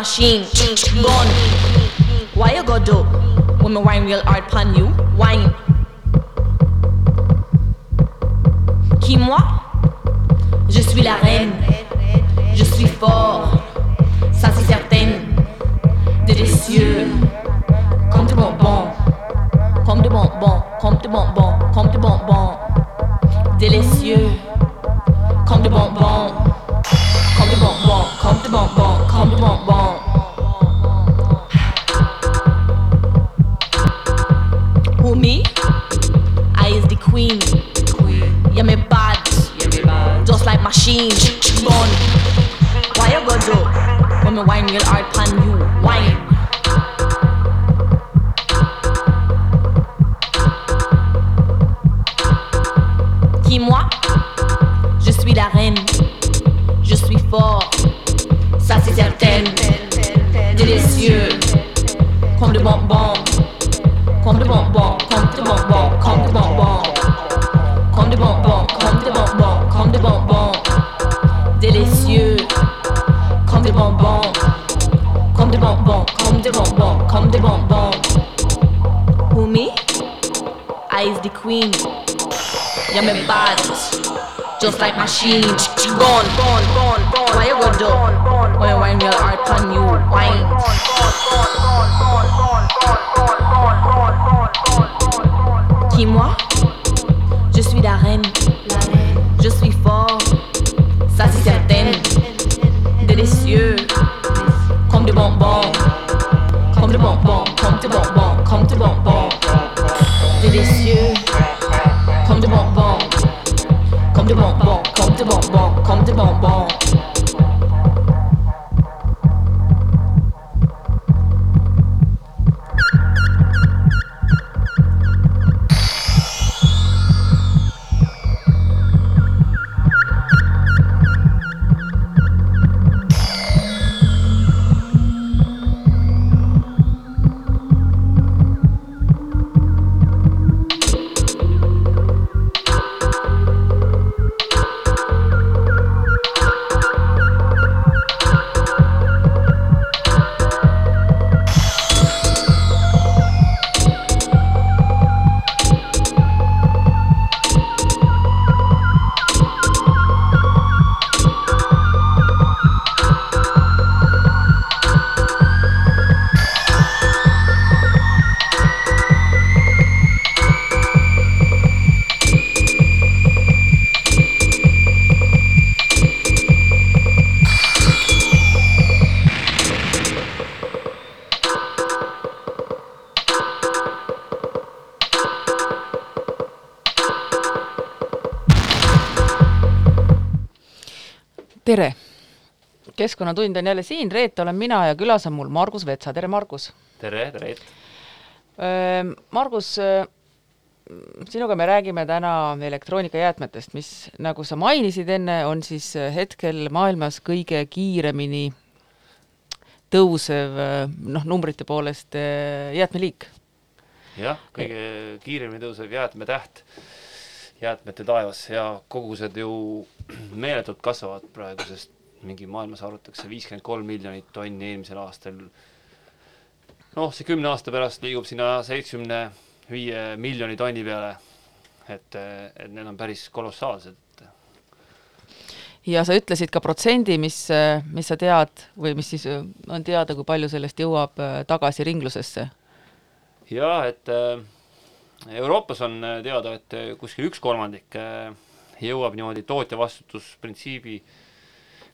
machine. Gone. Why you go do? When me wine real hard pon you, wine. Qui moi? Je suis la reine. Je suis fort. Ça c'est certain. Délicieux. Comme de bonbons. Comme de bonbons. Comme de bonbons. Comme de bonbons. Is the queen. Me. Just like machine. Gone, gone, gone, gone. Why you go do? When you? Wine. Qui? Je suis la reine. Je suis fort. Ça c'est certain. Délicieux. Comme de bonbons. Comme de bonbons. Comme de bonbons. Comme de bonbons. Délicieux. Comme de bonbons. Comme de bonbons. Comme de bonbons. Comme de bonbons. Keskkonnatund on jälle siin, Reet olen mina ja külas on mul Margus Vetsa, tere Margus! tere, tere! Margus, sinuga me räägime täna elektroonikajäätmetest, mis, nagu sa mainisid enne, on siis hetkel maailmas kõige kiiremini tõusev noh, numbrite poolest jäätmeliik. jah, kõige kiiremini tõusev jäätmetäht jäätmete taevas ja kogused ju meeletult kasvavad praegu, sest mingi maailmas arvatakse viiskümmend kolm miljonit tonni eelmisel aastal. noh, see kümne aasta pärast liigub sinna seitsmekümne viie miljoni tonni peale. et, et need on päris kolossaalsed. ja sa ütlesid ka protsendi, mis, mis sa tead või mis siis on teada, kui palju sellest jõuab tagasi ringlusesse? jaa, et äh, Euroopas on teada, et kuskil üks kolmandik jõuab niimoodi tootja vastutusprintsiibi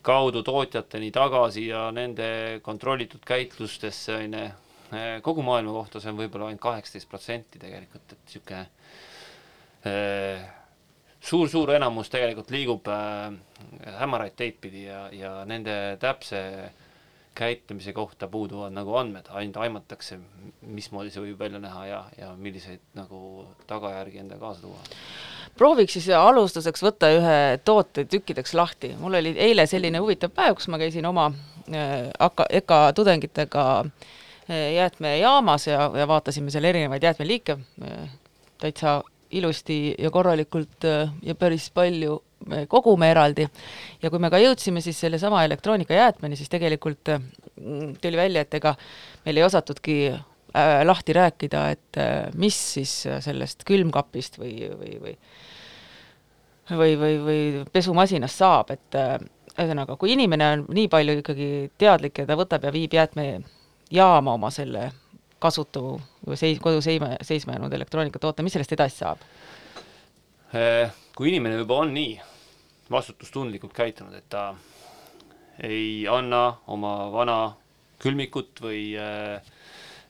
kaudu tootjateni tagasi ja nende kontrollitud käitlustesse, on ju, kogu maailma kohta see on võib-olla ainult kaheksateist protsenti tegelikult, et niisugune suur-suur enamus tegelikult liigub äh, hämaraid teid pidi ja, ja nende täpse käitumise kohta puuduvad nagu andmed, ainult aimatakse, mismoodi see võib välja näha ja, ja milliseid nagu tagajärgi endaga kaasa tuua. Prooviks siis alustuseks võtta ühe toote tükkideks lahti. mul oli eile selline huvitav päev, kus ma käisin oma äh, AK, EKA tudengitega äh, jäätmejaamas ja, ja vaatasime seal erinevaid jäätmeliike äh,, täitsa ilusti ja korralikult ja päris palju me kogume eraldi ja kui me ka jõudsime siis sellesama elektroonikajäätmeni, siis tegelikult tuli välja, et ega meil ei osatudki lahti rääkida, et äh, mis siis sellest külmkapist või, või, või või, või, või pesumasinast saab, et äh, ühesõnaga, kui inimene on nii palju ikkagi teadlik ja ta võtab ja viib jäätmejaama oma selle kasutu või seis, kodus seisma, seisma jäänud elektroonikatoote, mis sellest edasi saab? Äh, kui inimene juba on nii vastutustundlikult käitunud, et ta ei anna oma vana külmikut või äh,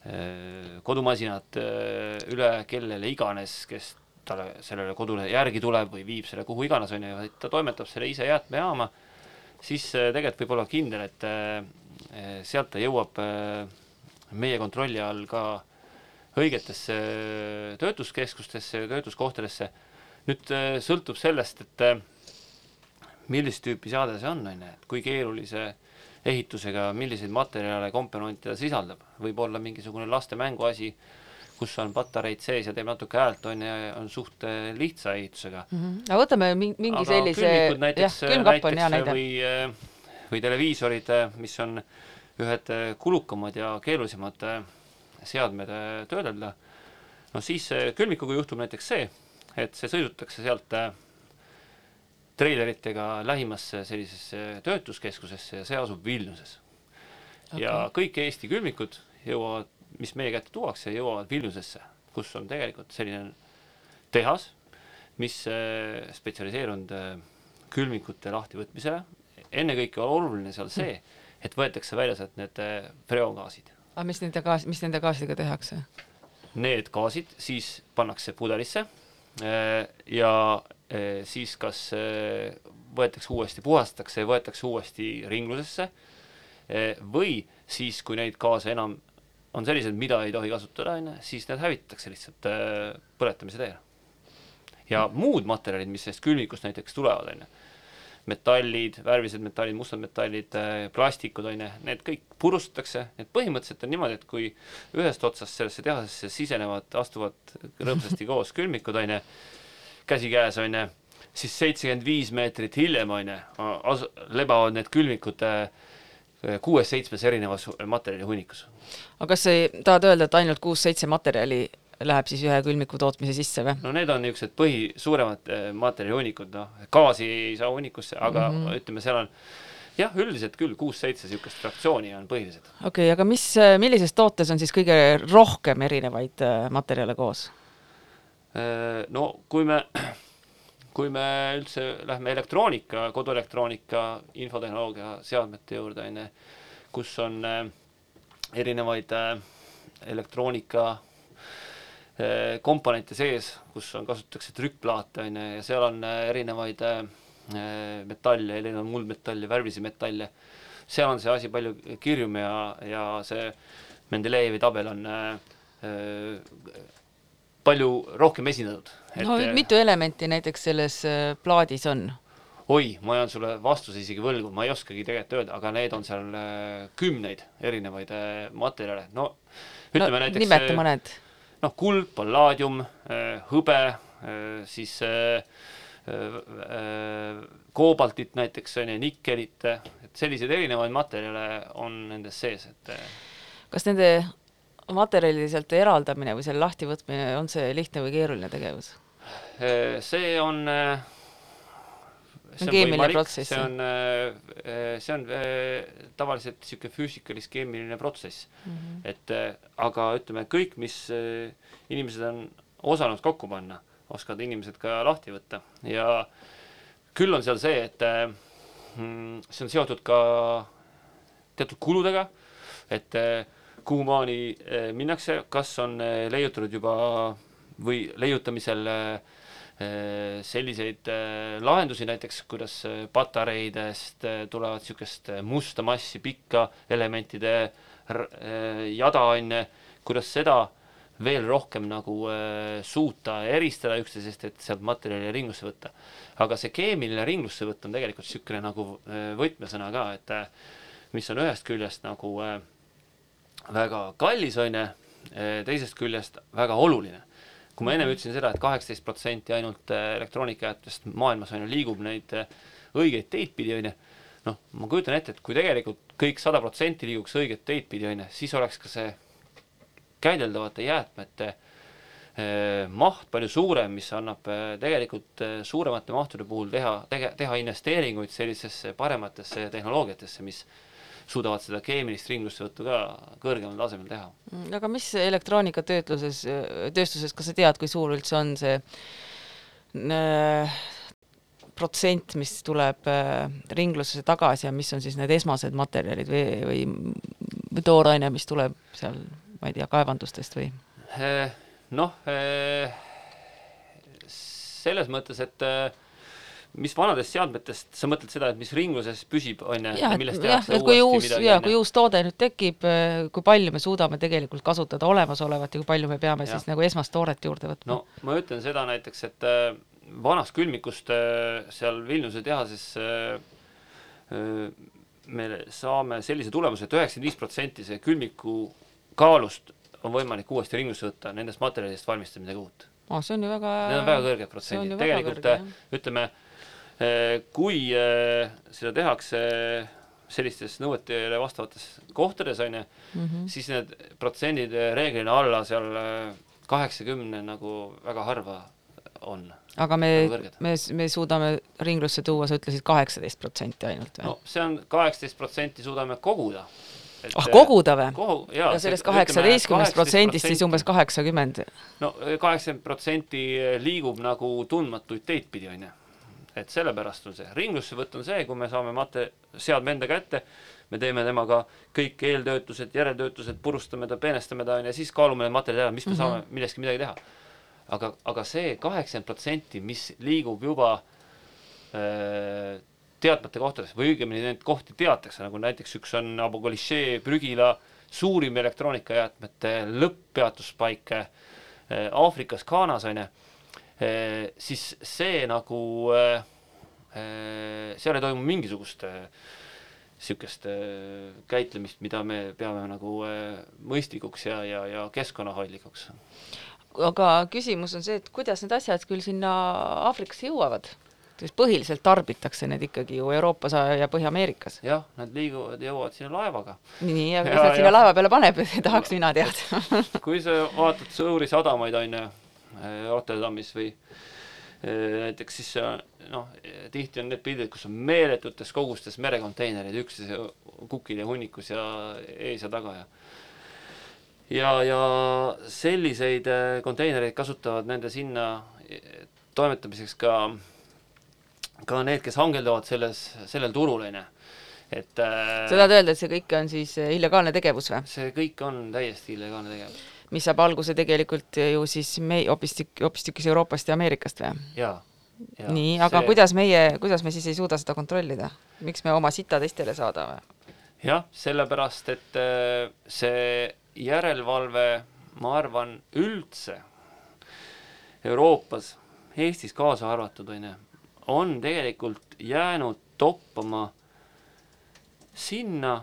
äh, kodumasinat äh, üle kellele iganes, kes talle sellele kodule järgi tuleb või viib selle kuhu iganes, on ju, vaid ta toimetab selle ise jäätmejaama, siis äh, tegelikult võib olla kindel, et äh, sealt ta jõuab äh, meie kontrolli all ka õigetesse töötuskeskustesse, töötuskohtadesse. nüüd äh, sõltub sellest, et äh, millist tüüpi seade see on, on ju, et kui keerulise ehitusega, milliseid materjale, komponente ta sisaldab, võib olla mingisugune laste mänguasi, kus on patareid sees ja teeb natuke häält, on ju, on suht äh, lihtsa ehitusega mm. -hmm. aga võtame mingi aga sellise, näiteks, jah, külmkapp on hea näide. või, või televiisorid, mis on ühed kulukamad ja keerulisemad seadmed töödelda, no siis külmikuga juhtub näiteks see, et see sõidutakse sealt treileritega lähimasse sellisesse töötuskeskusesse ja see asub Vilniuses okay.. ja kõik Eesti külmikud jõuavad, mis meie kätte tuuakse, jõuavad Vilniusesse, kus on tegelikult selline tehas, mis spetsialiseerunud külmikute lahtivõtmisele. ennekõike on oluline seal see, et võetakse välja sealt need freogaasid. aga mis nende gaas, mis nende gaasidega tehakse? Need gaasid siis pannakse pudelisse ja siis kas võetakse uuesti, puhastatakse ja võetakse uuesti ringlusesse. Või siis, kui neid gaase enam on sellised, mida ei tohi kasutada, on ju, siis need hävitatakse lihtsalt põletamise teel. ja muud materjalid, mis sellest külmikust näiteks tulevad, on ju, metallid, värvilised metallid, mustad metallid, plastikud, on ju, need kõik purustatakse, et põhimõtteliselt on niimoodi, et kui ühest otsast sellesse tehasesse sisenevad, astuvad rõõmsasti koos külmikud, on ju, käsikäes, on ju, siis seitsekümmend viis meetrit hiljem, on ju, lebavad need külmikud kuues-seitsmes erinevas materjalihunnikus. aga kas sa tahad öelda, et ainult kuus-seitse materjali läheb siis ühe külmiku tootmise sisse või? no need on niisugused põhi, suuremad materjalihunnikud, noh, gaasi ei saa hunnikusse, aga mm -hmm. ütleme, seal on jah, üldiselt küll kuus-seitse niisugust fraktsiooni on põhilised. okei okay,, aga mis, millises tootes on siis kõige rohkem erinevaid materjale koos? Äh, no kui me, kui me üldse lähme elektroonika, koduelektroonika, infotehnoloogia seadmete juurde, on ju, kus on äh, erinevaid äh, elektroonika komponente sees, kus on, kasutatakse trükkplaate, on ju, ja seal on erinevaid metalle, erinevaid muldmetalle, värvilisi metalle, seal on see asi palju kirjum ja, ja see Mendelejevi tabel on palju rohkem esindatud. no äh, mitu elementi näiteks selles äh, plaadis on? oi, ma jään sulle vastuse isegi võlgu, ma ei oskagi tegelikult öelda, aga need on seal äh, kümneid erinevaid materjale, no ütleme no, näiteks nimeta mõned. noh, kuld, pallaadium, hõbe, siis koobaltit näiteks on ju, nikkelit, et selliseid erinevaid materjale on nendes sees, et kas nende materjalide eraldamine või selle lahtivõtmine, on see lihtne või keeruline tegevus? see on see on keemiline protsess? see on, see on tavaliselt niisugune füüsikalis-keemiline protsess mm. -hmm. et aga ütleme, kõik, mis inimesed on osanud kokku panna, oskavad inimesed ka lahti võtta ja küll on seal see, et mm, see on seotud ka teatud kuludega, et kuhumaani eh, minnakse, kas on eh, leiutatud juba või leiutamisel eh, selliseid lahendusi näiteks, kuidas patareidest tulevad niisugust musta massi, pikka elementide jada, on ju, kuidas seda veel rohkem nagu suuta eristada üksteisest, et sealt materjali ringlusse võtta. aga see keemiline ringlusse võtt on tegelikult niisugune nagu võtmesõna ka, et mis on ühest küljest nagu äh, väga kallis, on ju, teisest küljest väga oluline. kui ma ennem ütlesin seda et, et kaheksateist protsenti ainult äh, elektroonikajäätmetest maailmas on ju, liigub neid äh, õigeid teid pidi, on ju, noh, ma kujutan ette, et kui tegelikult kõik sada protsenti liiguks õiget teid pidi, on ju, siis oleks ka see käideldavate jäätmete eh, maht palju suurem, mis annab eh, tegelikult eh, suuremate mahtude puhul teha, tege-, teha investeeringuid sellisesse parematesse tehnoloogiatesse, mis suudavad seda keemilist ringlussevõttu ka kõrgemal tasemel teha. Mm, aga mis elektroonikatöötluses, tööstuses, kas sa tead, kui suur üldse on see protsent, mis tuleb ringlusesse tagasi ja mis on siis need esmased materjalid või, või, tooraine, mis tuleb seal ma ei tea, kaevandustest või? Eh, noh, selles mõttes, et mis vanadest seadmetest, sa mõtled seda, et mis ringluses püsib, on ju, ja millest tehakse uuesti uus, midagi? jaa, kui uus toode nüüd tekib, kui palju me suudame tegelikult kasutada olemasolevat ja kui palju me peame ja. siis nagu esmast tooret juurde võtma? no ma ütlen seda näiteks, et vanast külmikust seal Vilniuse tehases me saame sellise tulemuse et, et üheksakümmend viis protsenti see külmiku kaalust on võimalik uuesti ringlusse võtta, nendest materjalidest valmistada midagi uut oh,. see on ju väga Need on väga kõrged protsendid, tegelikult kõrge, ütleme, kui eh, seda tehakse sellistes nõuetele vastavates kohtades, on ju, mhm. siis need protsendid reeglina alla seal kaheksakümne nagu väga harva on. aga me, me, me suudame ringlusse tuua, sa ütlesid kaheksateist protsenti ainult või? no see on kaheksateist protsenti suudame koguda ah, koguda või kogu,? ja sellest kaheksateistkümnest protsendist siis umbes kaheksakümmend? no kaheksakümmend protsenti liigub nagu tundmatuid teid pidi, on ju. Et sellepärast on see, ringlussevõtt on see, kui me saame mate-, seadme enda kätte, me teeme temaga kõik eeltöötlused, järeltöötlused, purustame ta, peenestame ta, on ju, ja siis kaalume need materjalid ära, mis me mm -hmm. saame millestki midagi teha. aga, aga see kaheksakümmend protsenti, mis liigub juba öö, äh, teadmata kohtades või õigemini neid kohti teatakse, nagu näiteks üks on Abu Golišee prügila suurim elektroonikajäätmete lõpppeatuspaik eh, Aafrikas, Ghanas on ju, eh, siis see nagu, eh, seal ei toimu mingisugust niisugust käitlemist, mida me peame nagu mõistlikuks ja, ja, ja keskkonnahoidlikuks. aga küsimus on see, et kuidas need asjad küll sinna Aafrikasse jõuavad? siis põhiliselt tarbitakse need ikkagi ju Euroopas ja Põhja-Ameerikas. jah, nad liiguvad, jõuavad sinna laevaga. nii, aga kes nad sinna laeva peale paneb, tahaks mina teada kui sa vaatad suuri sadamaid, on ju, eh, Rotterdamis või eh, näiteks siis noh, tihti on need pildid, kus on meeletutes kogustes merekonteinereid üksteise kukil ja hunnikus ja ees ja taga ja ja, ja selliseid konteinereid kasutavad nende sinna toimetamiseks ka äh, ka need, kes hangeldavad selles, sellel turul, on ju. et äh, sa tahad öelda, et see kõik on siis äh, illegaalne tegevus või? see kõik on täiesti illegaalne tegevus. Mis saab alguse tegelikult ju siis me-, hoopistükkis, hoopistükkis Euroopast ja Ameerikast või? nii, aga see... kuidas meie, kuidas me siis ei suuda seda kontrollida? miks me oma sita teistele saada või? jah, sellepärast, et äh, see järelevalve, ma arvan, üldse Euroopas, Eestis kaasa arvatud, on ju, on tegelikult jäänud toppama sinna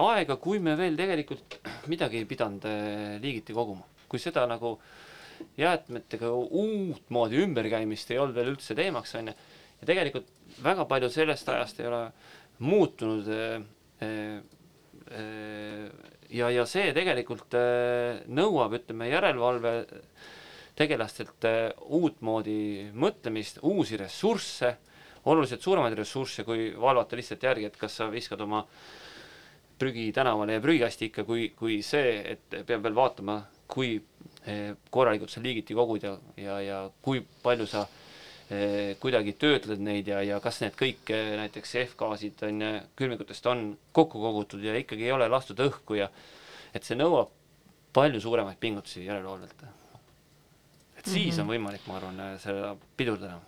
aega, kui me veel tegelikult midagi ei pidanud äh, liigiti koguma. kui seda nagu jäätmetega uutmoodi ümberkäimist ei olnud veel üldse teemaks, on ju, ja tegelikult väga palju sellest ajast ei ole muutunud äh, äh, ja, ja see tegelikult nõuab, ütleme, järelevalve tegelastelt äh, uutmoodi mõtlemist, uusi ressursse, oluliselt suuremaid ressursse, kui valvata lihtsalt järgi, et kas sa viskad oma prügi tänavale ja prügikasti ikka, kui, kui see, et peab veel vaatama, kui äh, korralikult sa liigiti kogud ja, ja, ja kui palju sa eh, kuidagi töötled neid ja, ja kas need kõik eh, näiteks F-gaasid on külmikutest on kokku kogutud ja ikkagi ei ole lastud õhku ja et see nõuab palju suuremaid pingutusi järelevalvelt et siis mm -hmm. on võimalik, ma arvan, seda pidurdada.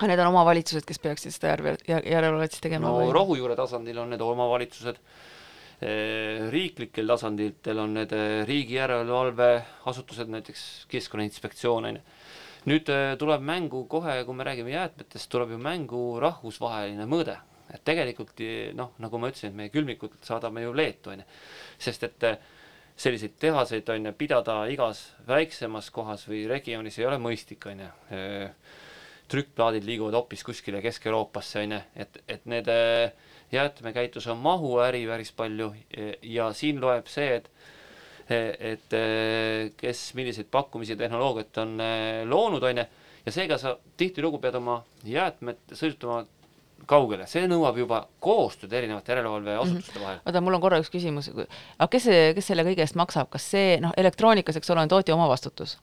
Aga need on omavalitsused, kes peaksid seda järve, järelevalvet siis tegema no või? rohujuure tasandil on need omavalitsused, eh, riiklikel tasanditel on need eh, riigi järelevalveasutused, näiteks Keskkonnainspektsioon, on ju. nüüd eh, tuleb mängu kohe, kui me räägime jäätmetest, tuleb ju mängu rahvusvaheline mõõde. et tegelikult noh, nagu ma ütlesin, et meie külmikud saadame ju Leetu, on ju. sest et selliseid tehaseid on ju pidada igas väiksemas kohas või regioonis ei ole mõistlik, on ju. Trükkplaadid liiguvad hoopis kuskile Kesk-Euroopasse, on ju, et, et need jäätmekäitlus on mahuäri päris palju ja siin loeb see, et et kes milliseid pakkumisi ja tehnoloogiat on loonud, on ju, ja seega sa tihtilugu pead oma jäätmed sõidutama kaugele, see nõuab juba koostööd erinevate järelevalveasutuste vahel mm. -hmm. oota, mul on korra üks küsimus, aga kes see, kes selle kõige eest maksab, kas see noh, elektroonikas, eks ole, on tootja omavastutus?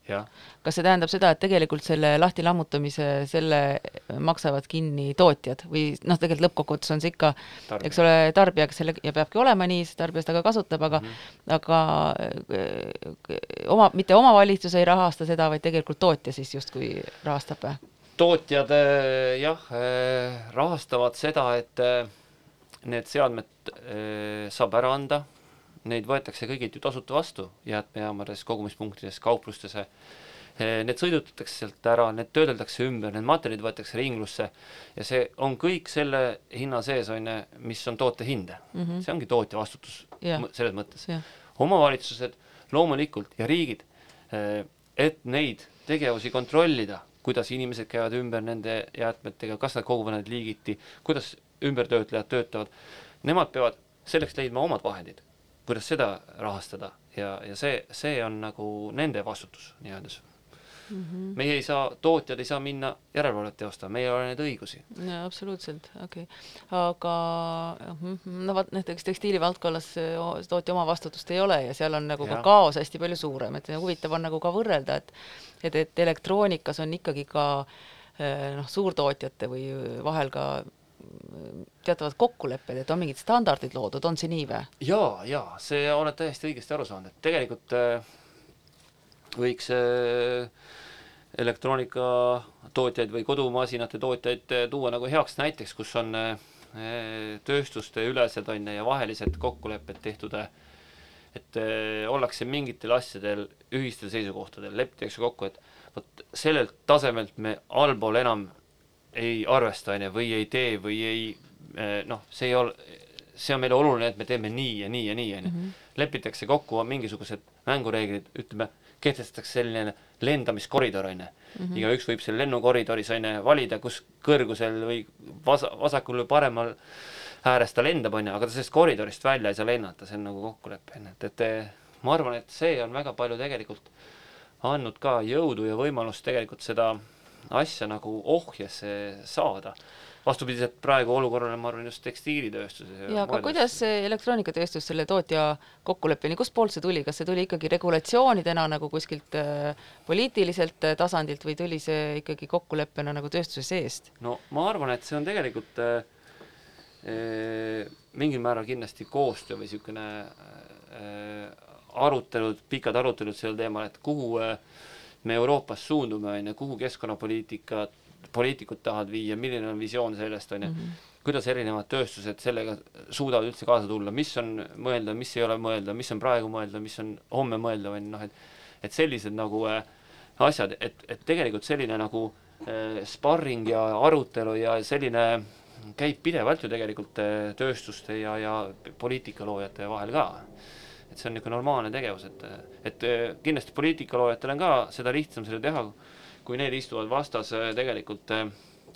kas see tähendab seda, et tegelikult selle lahti lammutamise, selle maksavad kinni tootjad või noh, tegelikult lõppkokkuvõttes on see ikka, eks ole, tarbija, kes selle ja peabki olema nii, sest tarbija seda ka kasutab, aga mm -hmm. aga äh, oma, mitte omavalitsus ei rahasta seda, vaid tegelikult tootja siis justkui rahastab või? Tootjad eh, jah, eh, rahastavad seda, et eh, need seadmed saab ära anda, neid võetakse kõigilt ju tasuta vastu jäätmejaamades, kogumispunktides, kauplustes. Need sõidutatakse sealt ära, need töödeldakse ümber, need materjalid võetakse ringlusse ja see on kõik selle hinna sees, on ju, mis on toote hind mm. -hmm. see ongi tootja vastutus yeah. selles mõttes yeah.. omavalitsused loomulikult ja riigid, et neid tegevusi kontrollida, kuidas inimesed käivad ümber nende jäätmetega, kas nad koguvad neid liigiti, kuidas ümbertöötlejad töötavad, nemad peavad selleks leidma omad vahendid, kuidas seda rahastada. Ja, ja see, see on nagu nende vastutus nii-öelda Mm -hmm. meie ei saa, tootjad ei saa minna järelevalvet teostama, meil ei ole neid õigusi. jaa, absoluutselt, okei okay.. aga no vot, näiteks tekstiilivaldkonnas tootja omavastutust ei ole ja seal on nagu ja. ka kaos hästi palju suurem, et huvitav on nagu ka võrrelda, et et, et elektroonikas on ikkagi ka noh, suurtootjate või vahel ka teatavad kokkulepped, et on mingid standardid loodud, on see nii või? jaa, jaa, see oled täiesti õigesti aru saanud, et tegelikult äh, võiks äh, elektroonikatootjaid või kodumasinate tootjaid äh, tuua nagu heaks näiteks, kus on äh, tööstuste ülesed on ju ja vahelised kokkulepped tehtud, et ollakse mingitel asjadel ühistel seisukohtadel, lepitakse kokku, et vot sellelt tasemelt me allpool enam ei arvesta, on ju, või ei tee või ei noh, see ei ole, see on meile oluline, et me teeme nii ja nii ja nii, on ju. Mhm. lepitakse kokku mingisugused mängureeglid, ütleme kehtestatakse selline lendamiskoridor, on ju. Mhm. igaüks võib seal lennukoridoris, on ju, valida, kus kõrgusel või vas-, vasakul või paremal ääres ta lendab, on ju, aga ta sellest koridorist välja ei saa lennata, see on nagu kokkulepe, on ju, et, et ma arvan, et see on väga palju tegelikult andnud ka jõudu ja võimalust tegelikult seda asja nagu ohjesse saada vastupidiselt praegu olukorrale, ma arvan, just tekstiilitööstuses. ja aga kuidas see elektroonikatööstus selle tootja kokkuleppeni, kustpoolt see tuli, kas see tuli ikkagi regulatsioonidena nagu kuskilt äh, poliitiliselt äh, tasandilt või tuli see ikkagi kokkuleppena nagu tööstuse seest? no ma arvan, et see on tegelikult äh, äh, mingil määral kindlasti koostöö või niisugune äh, arutelud, pikad arutelud sel teemal, et kuhu äh, me Euroopas suundume, on ju, kuhu keskkonnapoliitikat poliitikud tahavad viia, milline on visioon sellest, on ju, mhm. kuidas erinevad tööstused sellega suudavad üldse kaasa tulla, mis on mõeldav, mis ei ole mõeldav, mis on praegu mõeldav, mis on homme mõeldav, on ju, noh et et sellised nagu äh, asjad, et, et tegelikult selline nagu äh, sparring ja arutelu ja selline käib pidevalt ju tegelikult äh, tööstuste ja, ja poliitikaloojate vahel ka. et see on niisugune normaalne tegevus, et, et äh, kindlasti poliitikaloojatel on ka seda lihtsam seda teha, kui need istuvad vastas äh, tegelikult äh,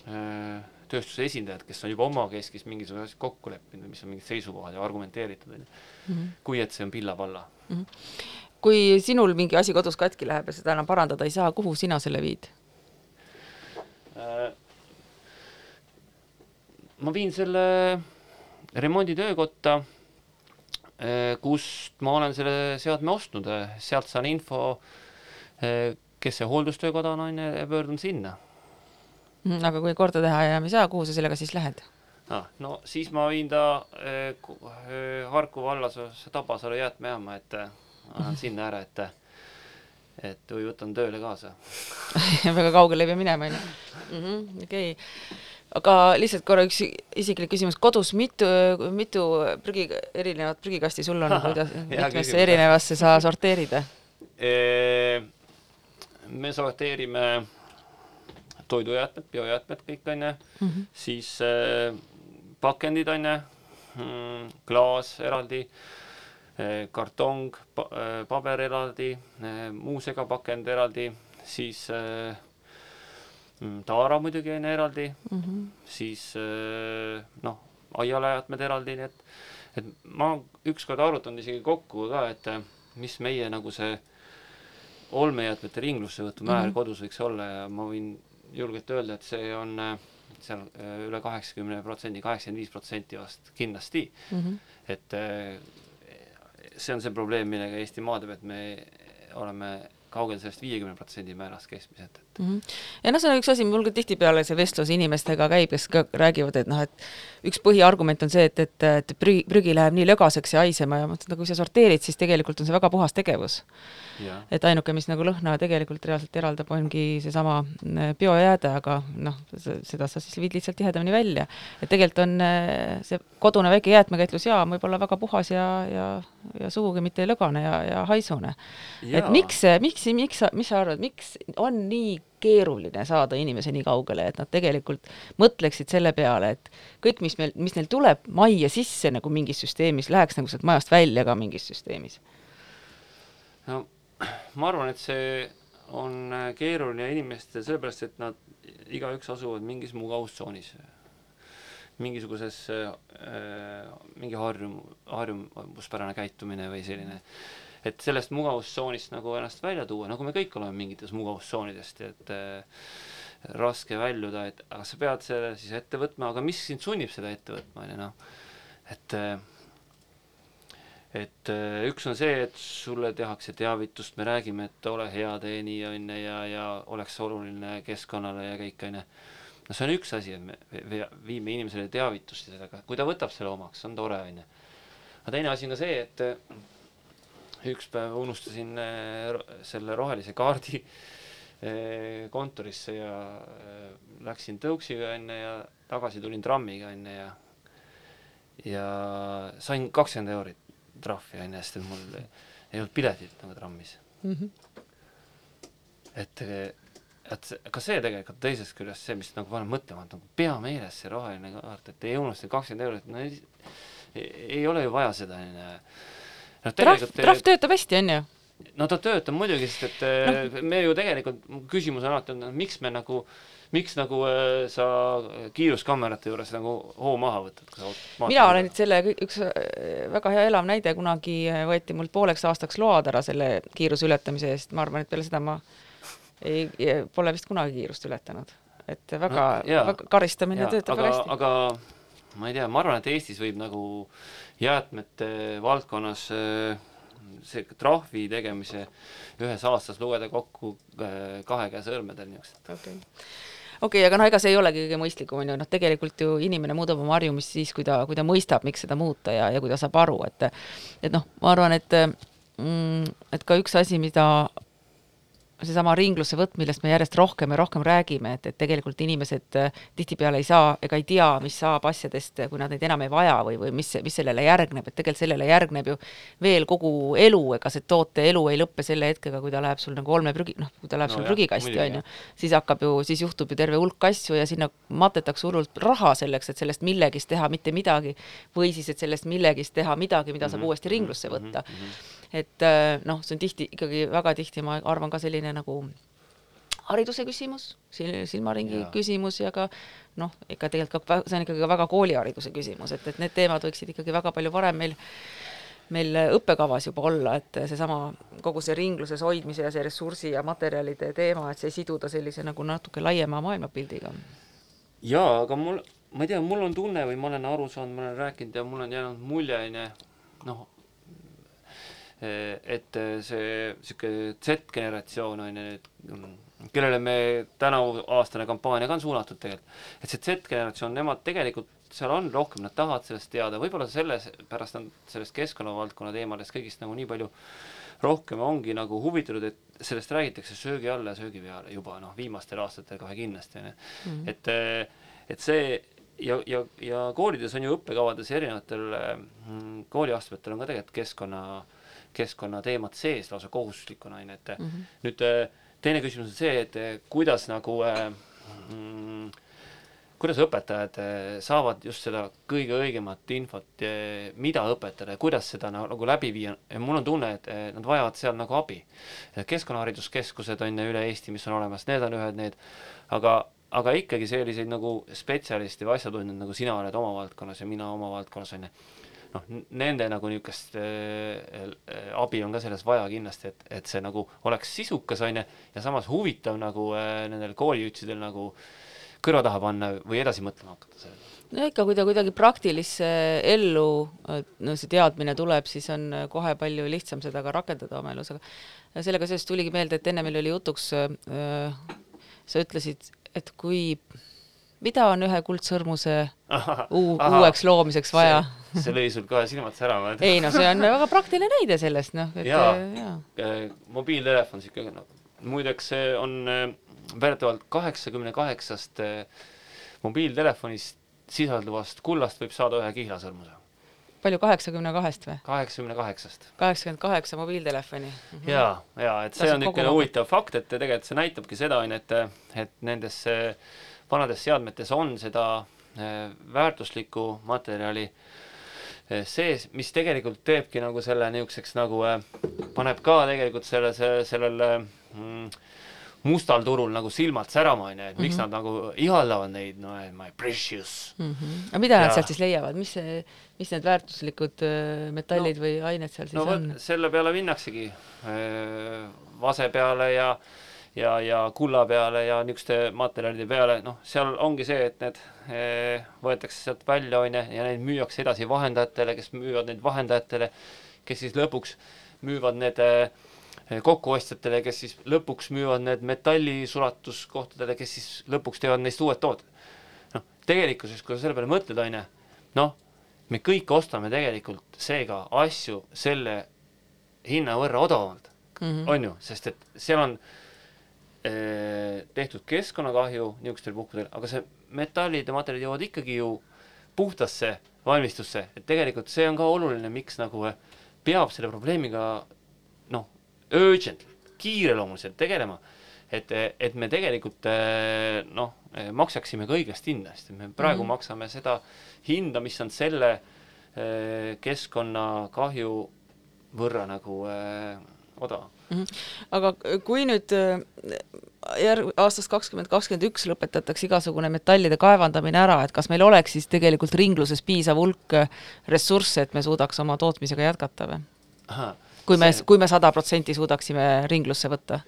äh, tööstuse esindajad, kes on juba omakeskis mingisugused asjad kokku leppinud, mis on mingid seisukohad ja argumenteeritud, on ju. Mhm. kui et see on pilla-palla mm. -hmm. kui sinul mingi asi kodus katki läheb ja seda enam parandada ei saa, kuhu sina selle viid äh,? ma viin selle remonditöökotta, kust ma olen selle seadme ostnud, sealt saan info kes see hooldustöökoda on, on ju, pöördun sinna. Mhm, aga kui korda teha enam ei saa, kuhu sa sellega siis lähed? ah,. no siis ma viin ta äh, Harku vallas Tabasalu jäätmejaama, et äh, annan sinna ära, et et võtan tööle kaasa väga kaugele ei pea minema, on ju. Mhm, okei. aga lihtsalt korra üks isiklik küsimus, kodus mitu, mitu prügi, erinevat prügikasti sul on, kuidas, mitmesse erinevasse sa sorteerid? Me sorteerime toidujäätmed, biojäätmed kõik onju mm, -hmm. siis äh, pakendid onju mm,, klaas eraldi kartong pa,, paber eraldi, muu segapakend eraldi, siis mm, taara muidugi on eraldi mm, -hmm. siis noh, aialajatmed eraldi, nii et et ma ükskord arutanud isegi kokku ka, et mis meie nagu see olmejäätmete ringlussevõtu määr mm -hmm. kodus võiks olla ja ma võin julgelt öelda, et see on äh, seal äh, üle kaheksakümne protsendi, kaheksakümmend viis protsenti vast kindlasti mm. -hmm. et äh, see on see probleem, millega Eesti maadleb, et me oleme kaugel sellest viiekümne protsendi määrast keskmiselt, et mm. -hmm. ja noh, see on üks asi, mul ka tihtipeale see vestlus inimestega käib, kes ka räägivad, et noh, et üks põhiargument on see, et, et, et prügi, prügi läheb nii lögaseks ja haisema ja ma mõtlen, et kui sa sorteerid, siis tegelikult on see väga puhas tegevus et ainuke, mis nagu lõhna tegelikult reaalselt eraldab, ongi seesama äh, biojääde, aga noh, seda sa siis viid lihtsalt tihedamini välja. et tegelikult on äh, see kodune väike jäätmekäitlusjaam võib olla väga puhas ja, ja, ja sugugi mitte lõgane ja, ja haisune. et miks, miks, miks, mis sa arvad, miks on nii keeruline saada inimese nii kaugele, et nad tegelikult mõtleksid selle peale, et kõik, mis meil, mis neil tuleb majja sisse nagu mingis süsteemis, läheks nagu sealt majast välja ka mingis süsteemis? no ma arvan, et see on äh, keeruline inimestel sellepärast, et nad igaüks asuvad mingis mugavustsoonis, mingisuguses äh, mingi harjum-, harjumuspärane käitumine või selline, et sellest mugavustsoonist nagu ennast välja tuua, nagu me kõik oleme mingites mugavustsoonidest, et äh, raske väljuda, et aga sa pead selle siis ette võtma, aga mis sind sunnib seda ette võtma, on ju noh, et äh, et äh, üks on see, et sulle tehakse teavitust, me räägime, et ole hea teenija, on ju, ja, ja oleks oluline keskkonnale ja kõik, on ju. no see on üks asi, et me viime inimesele teavitust sellega, kui ta võtab selle omaks, on tore, on ju. aga teine asi on ka see, et üks päev unustasin äh, selle rohelise kaardi kontorisse ja läksin tõuksiga, on ju, ja tagasi tulin trammiga, on ju, ja ja sain kakskümmend eurit trahvi onju, sest et mul ei olnud piletit nagu trammis mm. -hmm. et, et ka see tegelikult teisest küljest see, mis nagu paneb mõtlema, et nagu pea meeles see roheline kaart, et ei unusta kakskümmend eurot, no ei, ei ole ju vaja seda onju. Noh, trahv, trahv töötab hästi onju no ta töötab muidugi, sest et no. me ju tegelikult, küsimus on alati on, miks me nagu äh, miks nagu äh, sa kiiruskaamerate juures nagu hoo maha võtad? mina olen nüüd selle üks äh, väga hea elav näide, kunagi äh, võeti mult pooleks aastaks load ära selle kiiruse ületamise eest, ma arvan, et peale seda ma ei, pole vist kunagi kiirust ületanud. et väga no,, väga karistamine ja, töötab aga, väga hästi. aga ma ei tea, ma arvan, et Eestis võib nagu jäätmete valdkonnas see trahvi tegemise ühes aastas lugeda kokku kahe käe sõrmedel niisugused. Okay okei okay,, aga no ega see ei olegi kõige mõistlikum, on ju, noh, tegelikult ju inimene muudab oma harjumist siis, kui ta, kui ta mõistab, miks seda muuta ja, ja kui ta saab aru, et et noh, ma arvan, et mm, et ka üks asi, mida seesama ringlussevõtt, millest me järjest rohkem ja rohkem räägime, et, et tegelikult inimesed äh, tihtipeale ei saa ega ei tea, mis saab asjadest, kui nad neid enam ei vaja või, või mis, mis sellele järgneb, et tegelikult sellele järgneb ju veel kogu elu, ega see toote elu ei lõppe selle hetkega, kui ta läheb sul nagu olmeprügi, noh, kui ta läheb no sul prügikasti, on ju, siis hakkab ju, siis juhtub ju terve hulk asju ja sinna matetakse hullult raha selleks, et sellest millegist teha mitte midagi, või siis, et sellest millegist teha midagi, mida saab mm -hmm. uuesti ringlusse võtta mm. -hmm et äh, noh, see on tihti ikkagi väga tihti, ma arvan ka selline nagu hariduse küsimus, silmaringi ja. küsimus ja ka noh, ikka tegelikult ka see on ikkagi väga koolihariduse küsimus, et, et need teemad võiksid ikkagi väga palju varem meil meil õppekavas juba olla, et seesama kogu see ringluses hoidmise ja see ressursi ja materjalide teema, et see siduda sellise nagu natuke laiema maailmapildiga. jaa, aga mul, ma ei tea, mul on tunne või ma olen aru saanud, ma olen rääkinud ja mul on jäänud mulje, onju, noh, et eh, see niisugune Z-generatsioon on ju nüüd, kellele me tänavuaastane kampaania ka on suunatud tegelikult, et see Z-generatsioon, nemad tegelikult seal on rohkem, nad tahavad sellest teada, võib-olla selles pärast nad sellest keskkonnavaldkonna teemadest kõigist nagu nii palju rohkem ongi nagu huvitatud, et sellest räägitakse söögi alla ja söögi peale juba noh, viimastel aastatel kohe kindlasti on ju, mhm. et eh, et see ja, ja, ja koolides on ju õppekavades erinevatel mm, kooliastmetel on ka tegelikult keskkonna äh, keskkonnateemat sees lausa kohustuslikuna, on ju, et mm -hmm. nüüd äh, teine küsimus on see, et äh, kuidas nagu äh, mm, kuidas õpetajad saavad just seda kõige õigemat infot, mida õpetada ja kuidas seda nagu läbi viia mul on tunne, et nad vajavad seal nagu abi. keskkonnahariduskeskused on ju üle Eesti, mis on olemas, need on ühed need, aga, aga ikkagi selliseid nagu spetsialiste või asjatundjaid, nagu sina oled oma valdkonnas ja mina oma valdkonnas, on ju, noh, nende nagu niisugust äh, abi on ka selles vaja kindlasti, et, et see nagu oleks sisukas, on ju, ja samas huvitav nagu äh, nendel koolijuhtidel nagu äh, kõrva taha panna või edasi mõtlema hakata sellele? no ikka, kui ta kuidagi praktilisse ellu, no see teadmine tuleb, siis on kohe palju lihtsam seda ka rakendada oma elus, aga sellega seoses tuligi meelde, et enne meil oli jutuks äh,, sa ütlesid, et kui, mida on ühe kuldsõrmuse uu, uueks loomiseks vaja? see lõi sul kohe silmad särama ei no see on väga praktiline näide sellest, noh, et jaa ja. Äh, mobiiltelefon, sihuke noh, muideks see on äh, väidetavalt kaheksakümne kaheksast mobiiltelefonist sisalduvast kullast võib saada ühe kihlasõrmuse. palju, kaheksakümne kahest või? kaheksakümne kaheksast. kaheksakümmend kaheksa mobiiltelefoni mm. -hmm. ja, ja et see Tasub on niisugune huvitav fakt, et tegelikult see näitabki seda, on, et, et nendes vanades seadmetes on seda eh, väärtuslikku materjali eh, sees, mis tegelikult teebki nagu selle niisuguseks nagu, paneb ka tegelikult selle, selle, sellele mm, mustal turul nagu silmad särama, onju, et miks mm -hmm. nad nagu ihaldavad neid, no my precious mm. -hmm. aga mida ja. nad sealt siis leiavad, mis see, mis need väärtuslikud äh, metallid no, või ained seal siis no, on? selle peale minnaksegi äh, vase peale ja ja, ja kulla peale ja niisuguste materjalide peale, noh, seal ongi see, et need äh, võetakse sealt välja, onju, ja neid müüakse edasi vahendajatele, kes müüvad neid vahendajatele, kes siis lõpuks müüvad need äh, kokkuostjatele, kes siis lõpuks müüvad need metallisulatuskohtadele, kes siis lõpuks teevad neist uued tooted. noh, tegelikkuses, kui sa selle peale mõtled, on ju, noh, me kõik ostame tegelikult seega asju selle hinna võrra odavamalt mm, -hmm. on ju, sest et seal on eh, tehtud keskkonnakahju niisugustel puhkudel, aga see metallid ja materjalid jõuavad ikkagi ju puhtasse valmistusse, et tegelikult see on ka oluline, miks nagu eh, peab selle probleemiga urgent, kiireloomuliselt tegelema, et, et me tegelikult noh, maksaksime ka õiglast hinda, sest me praegu mm -hmm. maksame seda hinda, mis on selle keskkonnakahju võrra nagu äh, odavam mm. -hmm. aga kui nüüd järg-, aastast kakskümmend kakskümmend üks lõpetatakse igasugune metallide kaevandamine ära, et kas meil oleks siis tegelikult ringluses piisav hulk ressursse, et me suudaks oma tootmisega jätkata või? kui me, kui me sada protsenti suudaksime ringlusse võtta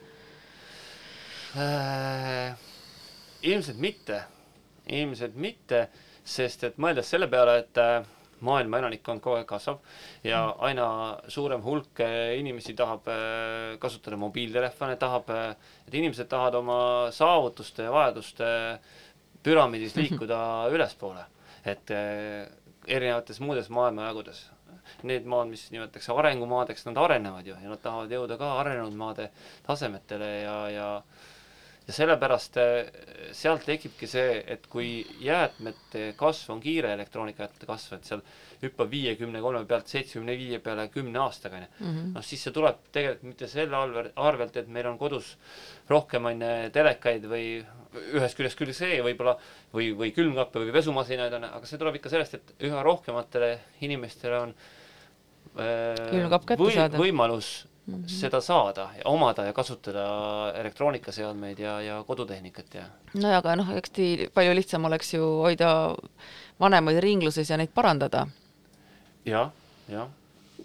äh,? ilmselt mitte, ilmselt mitte, sest et mõeldes selle peale, et äh, maailma elanikkond kogu aeg kasvab ja mm. aina suurem hulk äh, inimesi tahab äh, kasutada mobiiltelefone, tahab, et inimesed tahavad oma saavutuste ja vajaduste püramiidis liikuda ülespoole, et erinevates muudes maailmajagudes need maad, mis nimetatakse arengumaadeks, nad arenevad ju ja nad tahavad jõuda ka arenenud maade tasemetele ja, ja ja sellepärast eh, sealt tekibki see, et kui jäätmete kasv on kiire, elektroonikajäätmete kasv, et seal hüppab viiekümne kolme pealt seitsmekümne viie peale kümne aastaga, onju. Mhm. noh, siis see tuleb tegelikult mitte selle arvelt, et meil on kodus rohkem, on ju, telekaid või ühest küljest küll see võib-olla, või, või külmkappe või pesumasinaid on, aga see tuleb ikka sellest, et üha rohkematele inimestele on äh, või, võimalus mm -hmm. seda saada ja omada ja kasutada elektroonikaseadmeid ja, ja kodutehnikat ja. nojah, aga noh, eks tii palju lihtsam oleks ju hoida vanemaid ringluses ja neid parandada ja,. jah, jah.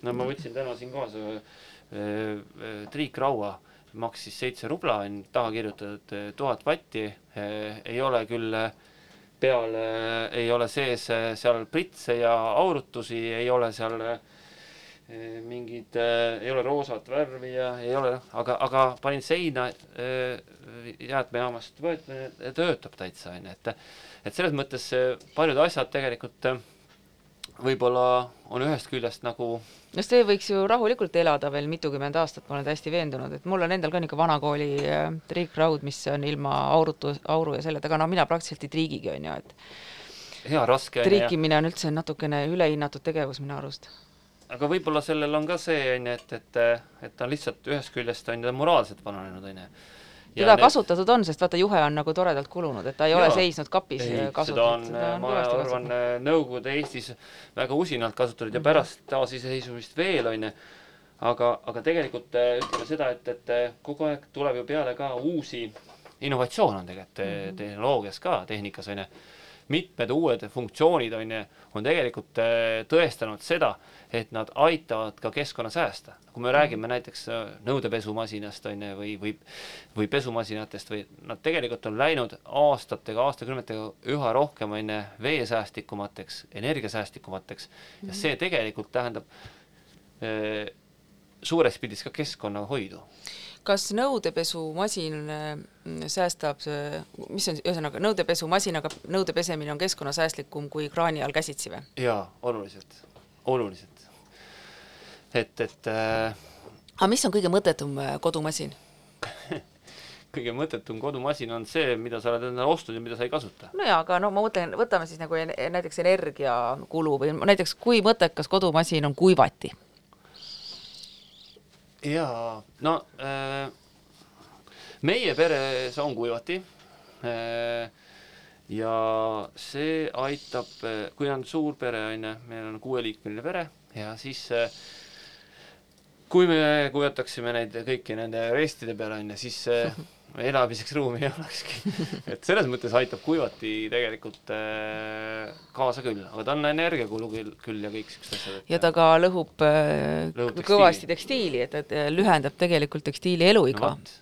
no ma võtsin täna siin kaasa äh, äh, triikraua, maksis seitse rubla, on taha kirjutatud äh, tuhat vatti äh,, ei ole küll äh, peal äh, ei ole sees seal pritse ja aurutusi, ei ole seal äh, mingid äh,, ei ole roosat värvi ja ei ole aga, aga panin seina äh, jäätmejaamast, töötab täitsa onju, et et selles mõttes paljud asjad tegelikult äh, võib-olla on ühest küljest nagu no see võiks ju rahulikult elada veel mitukümmend aastat, ma olen täiesti veendunud, et mul on endal ka niisugune vanakooli äh, triikraud, mis on ilma aurutu, auru ja selle taga, no mina praktiliselt ei triigigi, on ju, et hea, raske triikimine on üldse natukene ülehinnatud tegevus minu arust aga võib-olla sellel on ka see, on ju, et, et, et ta on lihtsalt ühest küljest on ta moraalselt vananenud, on ju. teda kasutatud on, sest vaata, juhe on nagu toredalt kulunud, et ta ei Jaa. ole seisnud kapis ei, seda on, ma arvan, Nõukogude Eestis väga usinalt kasutatud ja mhm. pärast taasiseseisvumist veel, on ju, aga, aga tegelikult äh, ütleme seda, et, et äh, kogu aeg tuleb ju peale ka uusi innovatsioon on tegelikult mm -hmm. tehnoloogias ka, tehnikas, on ju mitmed uued funktsioonid on ju, on tegelikult äh, tõestanud seda, et nad aitavad ka keskkonna säästa. kui me räägime näiteks äh, nõudepesumasinast on ju, või, või, või pesumasinatest või nad tegelikult on läinud aastatega, aastakümnetega üha rohkem on ju veesäästlikumateks, energiasäästlikumateks ja see tegelikult tähendab äh, suures pildis ka keskkonnahoidu kas nõudepesumasin mm, säästab, mis on, ühesõnaga nõudepesumasinaga nõude pesemine on keskkonnasäästlikum kui kraani all käsitsi või? jaa, oluliselt, oluliselt. et, et äh... aga mis on kõige mõttetum äh, kodumasin kõige mõttetum kodumasin on see, mida sa oled endale ostnud ja mida sa ei kasuta. no jaa, aga no ma mõtlen, võtame siis nagu näiteks energiakulu või näiteks kui mõttekas kodumasin on kuivati jaa, no äh, meie peres on kuivati äh, ja see aitab, äh, kui on suur pere, on ju, meil on kuueliikmeline pere ja siis kui me kujutaksime neid kõiki nende restide peale, on ju, siis elamiseks ruumi ei olekski. et selles mõttes aitab kuivati tegelikult äh, kaasa küll, aga ta on energiakulu küll, küll ja kõik siuksed asjad. ja ta ka lõhub, äh, lõhub tekstiili. kõvasti tekstiili, et, et lühendab tegelikult tekstiili eluiga no,.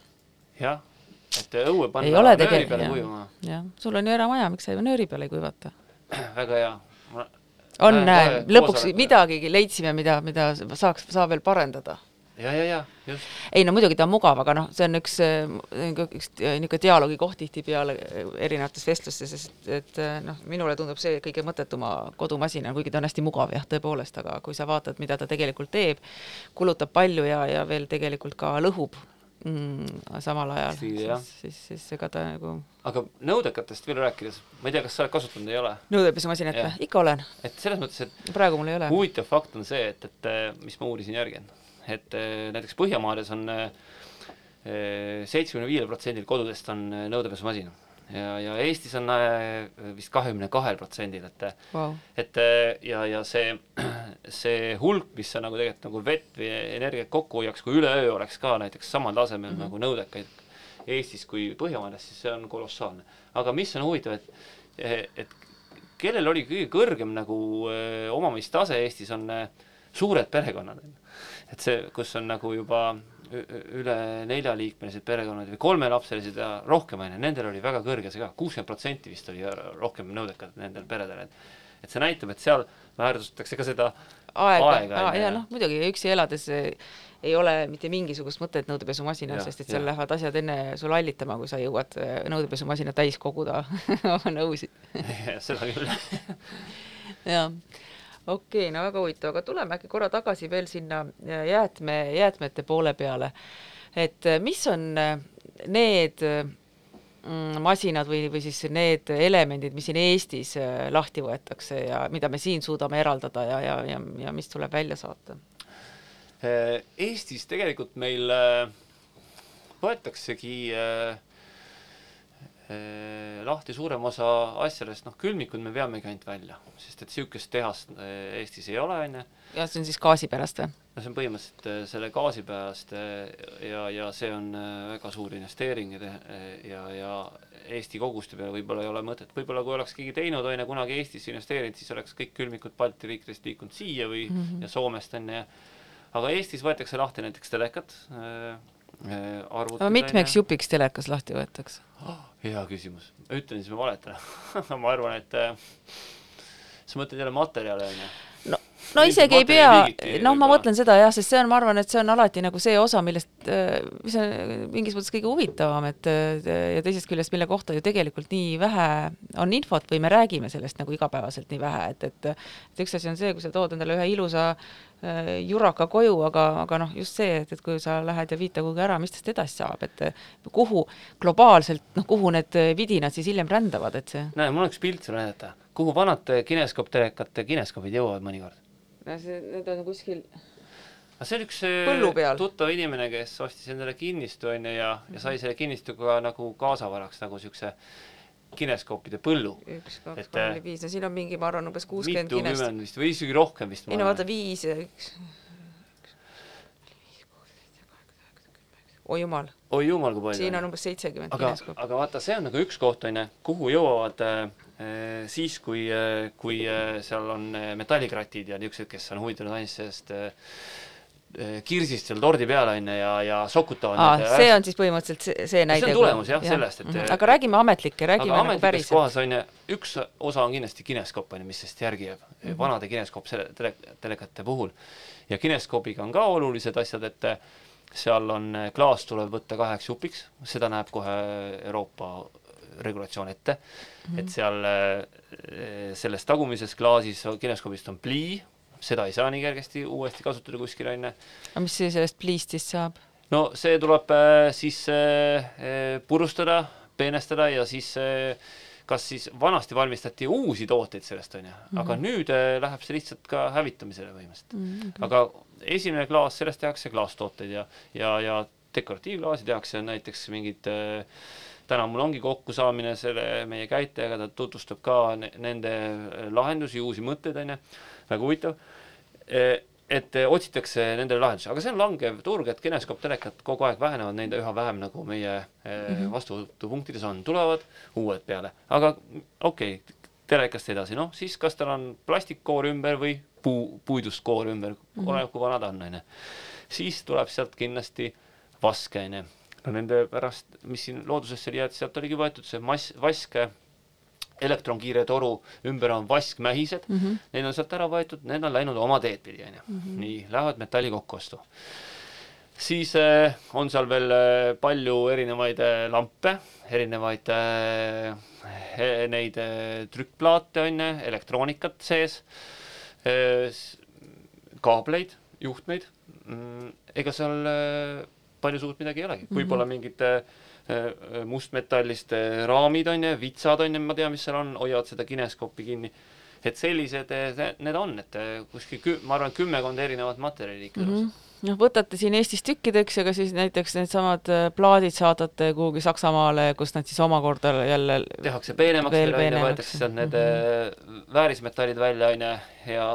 jah, et õue panna nööri peale kuivama. jah, sul on ju eramaja, miks sa ju nööri peale ei kuivata? väga hea on, lõpuks midagigi leidsime, mida, mida saaks, saab veel parendada ja, ja, ja just. ei no muidugi ta on mugav, aga noh, see on üks, üks niisugune dialoogi koht tihtipeale erinevates vestlustes, sest et noh, minule tundub see kõige mõttetuma kodumasina, kuigi ta on hästi mugav jah, tõepoolest, aga kui sa vaatad, mida ta tegelikult teeb, kulutab palju ja, ja veel tegelikult ka lõhub mm, samal ajal, siis, siis, siis ega ta nagu aga nõudekatest veel rääkides, ma ei tea, kas sa oled kasutanud, ei ole? nõudepesumasinat või? ikka olen. et selles mõttes, et praegu mul ei ole. huvitav fakt on see, et, et mis ma uurisin järgi, et eh, näiteks Põhjamaades on eh, seitsmekümne viiel protsendil kodudest on eh, nõudepesumasin ja, ja Eestis on vist kahekümne kahel protsendil, et wow. et ja, ja see, see hulk, mis sa nagu tegelikult nagu vett või energiat kokku hoiaks, kui üleöö oleks ka näiteks samal tasemel mm -hmm. nagu nõudekaid Eestis kui Põhjamaades, siis see on kolossaalne. aga mis on huvitav, et, et kellel oli kõige kõrgem nagu omamistase Eestis, on suured perekonnad et see, kus on nagu juba üle neljaliikmelised perekonnad või kolmelapselised ja rohkem, on ju, nendel oli väga kõrge see ka, kuuskümmend protsenti vist oli rohkem nõudekad nendel peredel, et et see näitab, et seal väärtustatakse ka seda aega, aega, ja, noh, muidugi üksi elades ei ole mitte mingisugust mõtet nõudepesumasinas, sest et seal ja. lähevad asjad enne sul hallitama, kui sa jõuad äh, nõudepesumasina täis koguda oma nõusid. Seda küll. Jah okei okay,, no väga huvitav, aga tuleme äkki korra tagasi veel sinna äh, jäätme, jäätmete poole peale. et äh, mis on äh, need mm, masinad või, või siis need elemendid, mis siin Eestis lahti võetakse ja mida me siin suudame eraldada ja, ja, ja, ja mis tuleb välja saata? Eestis tegelikult meil võetaksegi äh, lahti suurem osa asjadest, noh, külmikud me veamegi ainult välja, sest et niisugust tehast eh, Eestis ei ole, on ju. ja see on siis gaasi pärast või? no see on põhimõtteliselt eh, selle gaasi pärast ja, ja see on väga suur investeering ja, ja, ja Eesti koguste peale võib-olla ei ole mõtet, võib-olla kui oleks keegi teinud, on ju, kunagi Eestisse investeerinud, siis oleks kõik külmikud Balti riikidest liikunud siia või mm, -hmm. ja Soomest, on ju, aga Eestis võetakse lahti näiteks telekad äh,, arvutid. aga mitmeks jupiks telekas lahti võetakse oh,? hea küsimus, ütlen siis ma valetan ma arvan, et äh, sa mõtled jälle materjale, on ju? No, isegi ei pea, noh, ma mõtlen seda jah, sest see on, ma arvan, et see on alati nagu see osa, millest, äh, mis on mingis mõttes kõige huvitavam, et ja teisest küljest, mille kohta ju tegelikult nii vähe on infot või me räägime sellest nagu igapäevaselt nii vähe, et, et et üks asi on see, kui sa tood endale ühe ilusa Äh, juraka koju, aga, aga noh, just see, et, et kui sa lähed ja viid ta kuhugi ära, mis tast edasi saab, et kuhu globaalselt, noh, kuhu need vidinad siis hiljem rändavad, et see. näe, mul on üks pilt sulle näidata, kuhu vanad kineskooptelekate kineskoobid jõuavad mõnikord? No see, need on kuskil aga see oli üks peal. tuttav inimene, kes ostis endale kinnistu onju ja, ja sai selle kinnistuga nagu kaasavaraks nagu siukse kineskoopide põllu. üks, kaks kolm, neli, viis, no siin on mingi, ma arvan, umbes kuuskümmend kinest. vist või isegi rohkem vist. ei no vaata, viis ja üks. Oi jumal, oi jumal, kui palju. siin on umbes seitsekümmend aga, kineskoopi. aga vaata, see on nagu üks koht onju, kuhu jõuavad äh, siis, kui äh,, kui äh, seal on äh, metallikratid ja niisugused, kes on huvitatud ainult sellest äh, äh, kirsist seal tordi peal onju ja, ja sokutavad aa, see on siis põhimõtteliselt see, see näide. on tulemus, jah, sellest, et- aga räägime ametlikke, räägime aga nagu päriselt. kohas on ju, üks osa on kindlasti kineskoop on ju, mis sellest järgi jääb mm, -hmm. vanade kineskoop selle tele, telekate puhul. ja kineskoobiga on ka olulised asjad, et seal on, klaas tuleb võtta kaheks jupiks, seda näeb kohe Euroopa regulatsioon ette mm, -hmm. et seal eh, selles tagumises klaasis kineskoobist on plii, seda ei saa nii kergesti uuesti kasutada kuskil on ju aga mis sellest pliist siis saab? no see tuleb äh, siis purustada, peenestada ja siis kas siis vanasti valmistati uusi tooteid sellest onju, aga nüüd äh, läheb see lihtsalt ka hävitamisele põhimõtteliselt mm. -hmm. aga esimene klaas, sellest tehakse klaastooteid ja, ja, ja dekoratiivklaasi tehakse näiteks mingid äh, täna mul ongi kokkusaamine selle meie käitlejaga, ta tutvustab ka ne nende äh, lahendusi, uusi mõtteid onju, väga huvitav. Et eh, otsitakse nendele lahendusi, aga see on langev turg, et kineskoop telekad kogu aeg vähenevad, neid üha vähem nagu meie -hmm. vastuvõtupunktides on, tulevad uued peale, aga okei okay,, telekast edasi, noh siis kas tal on plastikkoor ümber või puu, puidust koor ümber mm, -hmm. oleneb kui vana ta on, onju. siis tuleb sealt kindlasti vaske, onju. no nende pärast, mis siin loodusesse oli jäetud, sealt oligi võetud see mass, vask elektronkiire toru ümber on vaskmähised mm, -hmm. need on sealt ära võetud, need on läinud oma teed pidi, onju. nii, lähevad metalli kokkuostu. siis äh, on seal veel äh, palju erinevaid äh, lampe, erinevaid neid trükkplaate on ju, elektroonikat sees kaableid, juhtmeid mm,, ega seal äh, palju suurt midagi ei olegi, võib-olla mingid äh, äh, mustmetallist äh, raamid on ju, vitsad on ju, ma tean, mis seal on, hoiavad seda kineskoopi kinni. et sellised äh, need on, et äh, kuskil kü-, ma arvan, kümmekond erinevat materjali ikka elus. noh, võtate siin Eestis tükkideks, aga siis näiteks needsamad äh, plaadid saadate kuhugi Saksamaale, kus nad siis omakorda jälle tehakse peenemaks võetakse sealt need mm -hmm. väärismetallid välja onju ja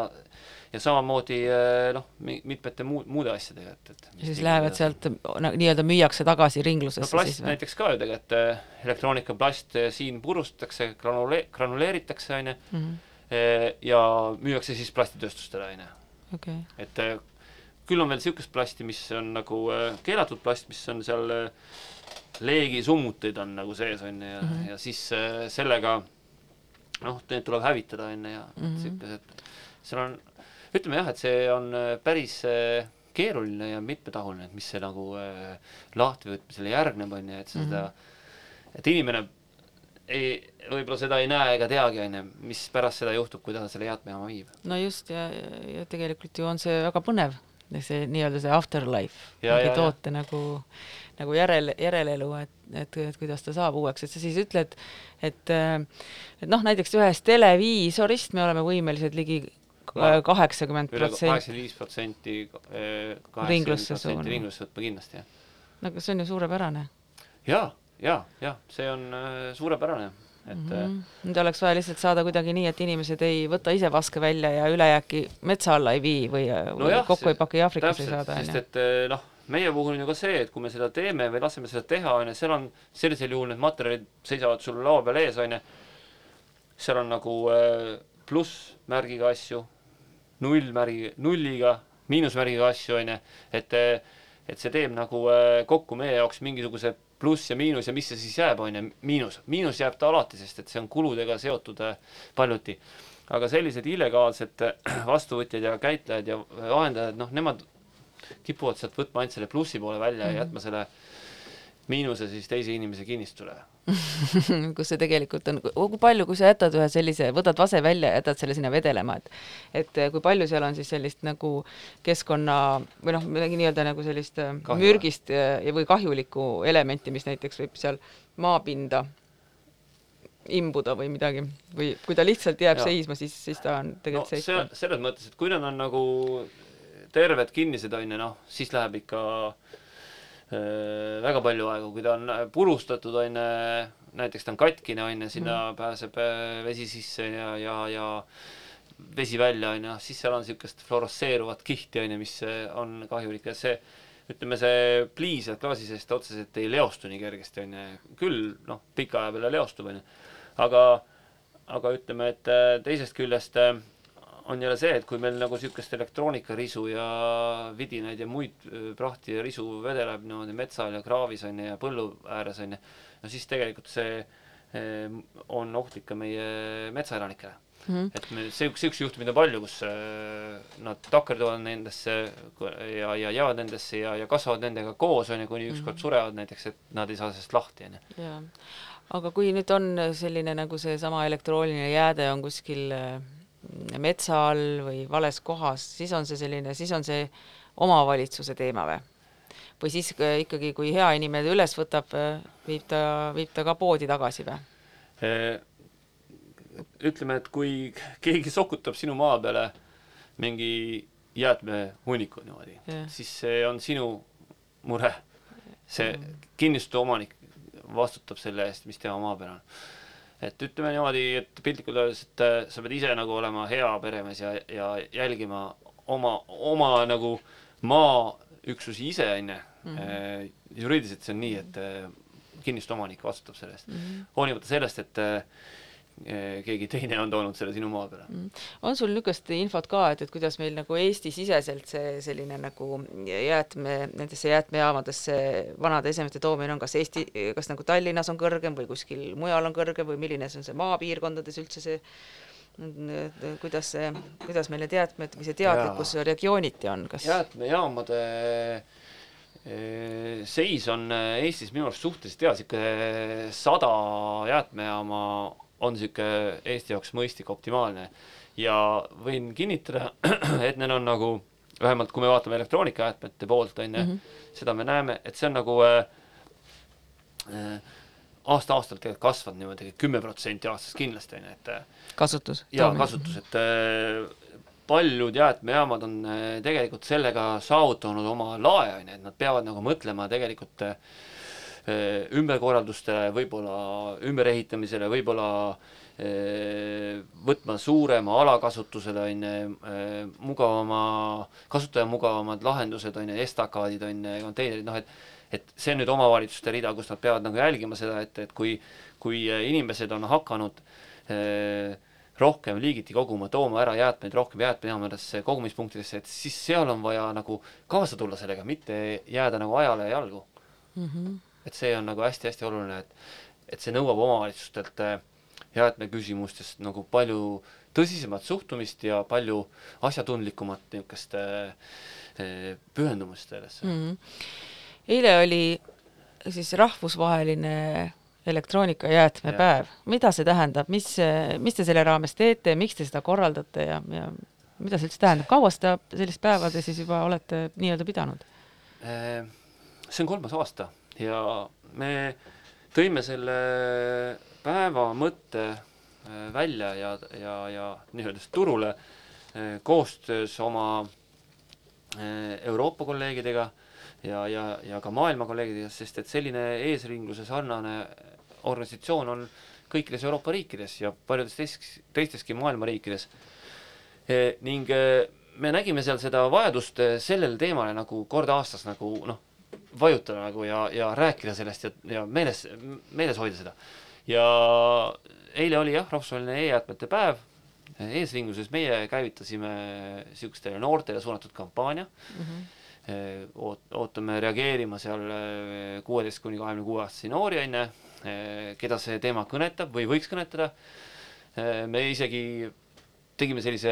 ja samamoodi äh, noh, mitmete muu, muude asjadega, et, et ja siis lähevad sealt no, nii-öelda müüakse tagasi no ringlusesse plast siis või? näiteks ka ju tegelikult, elektroonikaplast siin purustatakse, granule-, granuleeritakse onju Mhm. äh, ja müüakse siis plastitööstustele onju, okei, et küll on veel niisugust plasti, mis on nagu äh, keelatud plast, mis on seal äh, leegisummuteid on nagu sees onju ja mm. -hmm. ja siis äh, sellega noh, need tuleb hävitada onju ja mm Mhm. -hmm. siukesed, seal on, ütleme jah, et see on päris keeruline ja mitmetahuline, et mis see nagu äh, lahtivõtmisele järgneb onju, et Mhm. seda mm, -hmm. et inimene ei, võib-olla seda ei näe ega teagi onju, mis pärast seda juhtub, kui ta selle jäätmejaama viib. no just ja, ja, ja tegelikult ju on see väga põnev, see nii-öelda see afterlife, mingi toote nagu, nagu järel, järelelu, et, et, et kuidas ta saab uueks, et sa siis ütled, et äh, et noh, näiteks ühest televiisorist me oleme võimelised ligi No, kaheksakümmend protsenti, kaheksakümmend viis protsenti, Ringlusse kaheksakümmend protsenti ringlusse võtma kindlasti jah. no aga see on ju suurepärane. Ja, ja, ja see on äh, suurepärane, et mm mm. -hmm. nüüd oleks vaja lihtsalt saada kuidagi nii, et inimesed ei võta ise vaske välja ja ülejääki metsa alla ei vii või, või Nojah, kokku ei see- paki Aafrikas ei täpselt, saada, sest et äh, noh, meie puhul on ju ka see, et kui me seda teeme või laseme seda teha, onju, seal on sellisel juhul need materjalid seisavad sul laua peal ees, onju. seal on nagu äh, plussmärgiga asju, nullmärgi, nulliga, miinusmärgiga asju, onju, et äh, et see teeb nagu äh, kokku meie jaoks mingisuguse pluss ja miinus ja mis see siis jääb, onju, miinus. miinus jääb ta alati, sest et see on kuludega seotud äh, paljuti. aga sellised illegaalsed äh, vastuvõtjad ja käitlejad ja vahendajad, noh, nemad kipuvad sealt võtma ainult selle plussi poole välja mm -hmm. ja jätma selle miinuse siis teise inimese kinnistule. kus see tegelikult on, kui palju, kui sa jätad ühe sellise, võtad vase välja ja jätad selle sinna vedelema, et et eh, kui palju seal on siis sellist nagu keskkonna või noh, midagi nii-öelda nagu sellist eh, Kahju, mürgist ja ja või kahjulikku elementi, mis näiteks võib seal maapinda imbuda või midagi või kui ta lihtsalt jääb Jaa. seisma, siis, siis ta on no tegelikult safe on. selles mõttes, et kui nad on nagu terved kinnised on ju, noh, siis läheb ikka äh, väga palju aega, kui ta on purustatud, on ju, näiteks ta on katkine, on ju, sinna mm. pääseb äh, vesi sisse ja, ja, ja vesi välja, on ju, siis seal on niisugust fluoresseeruvat kihti, on ju, mis äh, on kahjulik. Ja see ütleme, see pliis sealt klaasi seest otseselt ei leostu nii kergesti, on ju, küll noh, pika aja peale leostub, on ju, aga aga ütleme, et äh, teisest küljest äh, on jälle see, et kui meil nagu niisugust elektroonikarisu ja vidinaid ja muid prahti ja risu vedeleb niimoodi metsal ja kraavis on ju ja põllu ääres on ju, no siis tegelikult see on ohtlik ka meie metsaelanikele mm. -hmm. et meil see, siukseid juhtumeid on palju, kus nad takerduvad nendesse ja, ja jäävad nendesse ja, ja kasvavad nendega koos on ju, kuni ükskord mm -hmm. surevad näiteks, et nad ei saa sellest lahti on ju aga kui nüüd on selline nagu seesama elektrooniline jääde on kuskil metsa all või vales kohas, siis on see selline, siis on see omavalitsuse teema või? või siis äh, ikkagi, kui hea inimene üles võtab, äh, viib ta, viib ta ka poodi tagasi või? ütleme, et kui keegi sokutab sinu maa peale mingi jäätmehunniku niimoodi, siis see on sinu mure. see kinnistu omanik vastutab selle eest, mis tema maa peal on. Et ütleme niimoodi, et piltlikult öeldes, et äh, sa pead ise nagu olema hea peremees ja, ja jälgima oma, oma nagu maaüksusi ise, on ju. Mhm. Äh, juriidiliselt see on nii, et äh, kinnistu omanik vastutab selle eest mm -hmm.. hoolimata sellest, et keegi teine on toonud selle sinu maa peale. Mm.. on sul niisugust infot ka, et, et kuidas meil nagu Eesti-siseselt see selline nagu jäätme, nendesse jäätmejaamadesse vanade esemete toomine on, kas Eesti, kas nagu Tallinnas on kõrgem või kuskil mujal on kõrgem või milline see on see maapiirkondades üldse see kuidas see, kuidas meil need jäätmed või see teadlikkus regiooniti on, kas jäätmejaamade eh, seis on eh, Eestis minu arust suhteliselt hea, niisugune sada jäätmejaama on niisugune Eesti jaoks mõistlik, optimaalne. ja võin kinnitada, et need on nagu, vähemalt kui me vaatame elektroonikajäätmete poolt, on ju, mhm. seda me näeme, et see on nagu äh, äh, aasta-aastalt tegelikult kasvanud niimoodi kümme protsenti aastas kindlasti, on ju, et äh, kasutus? jaa, kasutus, et äh, paljud jäätmejaamad on äh, tegelikult sellega saavutanud oma lae, on ju, et nad peavad nagu mõtlema tegelikult äh, Äh, ümberkorraldustele, võib-olla ümberehitamisele, võib-olla äh, võtma suurema alakasutusele, on ju, äh, mugavama, kasutajamugavamad lahendused, on ju, estakaadid, on ju, konteinerid, noh et et see on nüüd omavalitsuste rida, kus nad peavad nagu jälgima seda, et, et kui, kui inimesed on hakanud eh, rohkem liigiti koguma, tooma ära jäätmeid rohkem jäätmejaamadesse, kogumispunktidesse, et siis seal on vaja nagu kaasa tulla sellega, mitte jääda nagu ajale jalgu mm. -hmm et see on nagu hästi-hästi oluline, et et see nõuab omavalitsustelt äh, jäätmeküsimustest nagu palju tõsisemat suhtumist ja palju asjatundlikumat niisugust äh, äh, pühendumust sellesse mm. -hmm. eile oli siis rahvusvaheline elektroonikajäätmepäev mida see tähendab, mis, mis te selle raames teete, miks te seda korraldate ja, ja mida see üldse tähendab, kaua seda sellist päeva te siis juba olete nii-öelda pidanud? see on kolmas aasta ja me tõime selle päeva mõtte äh, välja ja, ja, ja nii-öelda turule äh, koostöös oma äh, Euroopa kolleegidega ja, ja, ja ka maailma kolleegidega, sest et selline eesringluse sarnane organisatsioon on kõikides Euroopa riikides ja paljudes teistes, teisteski maailma riikides e,. ning me nägime seal seda vajadust sellele teemale nagu kord aastas nagu noh, vajutada nagu ja, ja rääkida sellest ja, ja meeles, meeles hoida seda. ja eile oli jah, rahvusvaheline e-jäätmete päev, eesringluses meie käivitasime niisugustele noortele suunatud kampaania mm. -hmm. Oot-, ootame reageerima seal eh, kuueteist kuni kahekümne kuue aastasi noori, on ju, eh, keda see teema kõnetab või võiks kõnetada. me isegi tegime sellise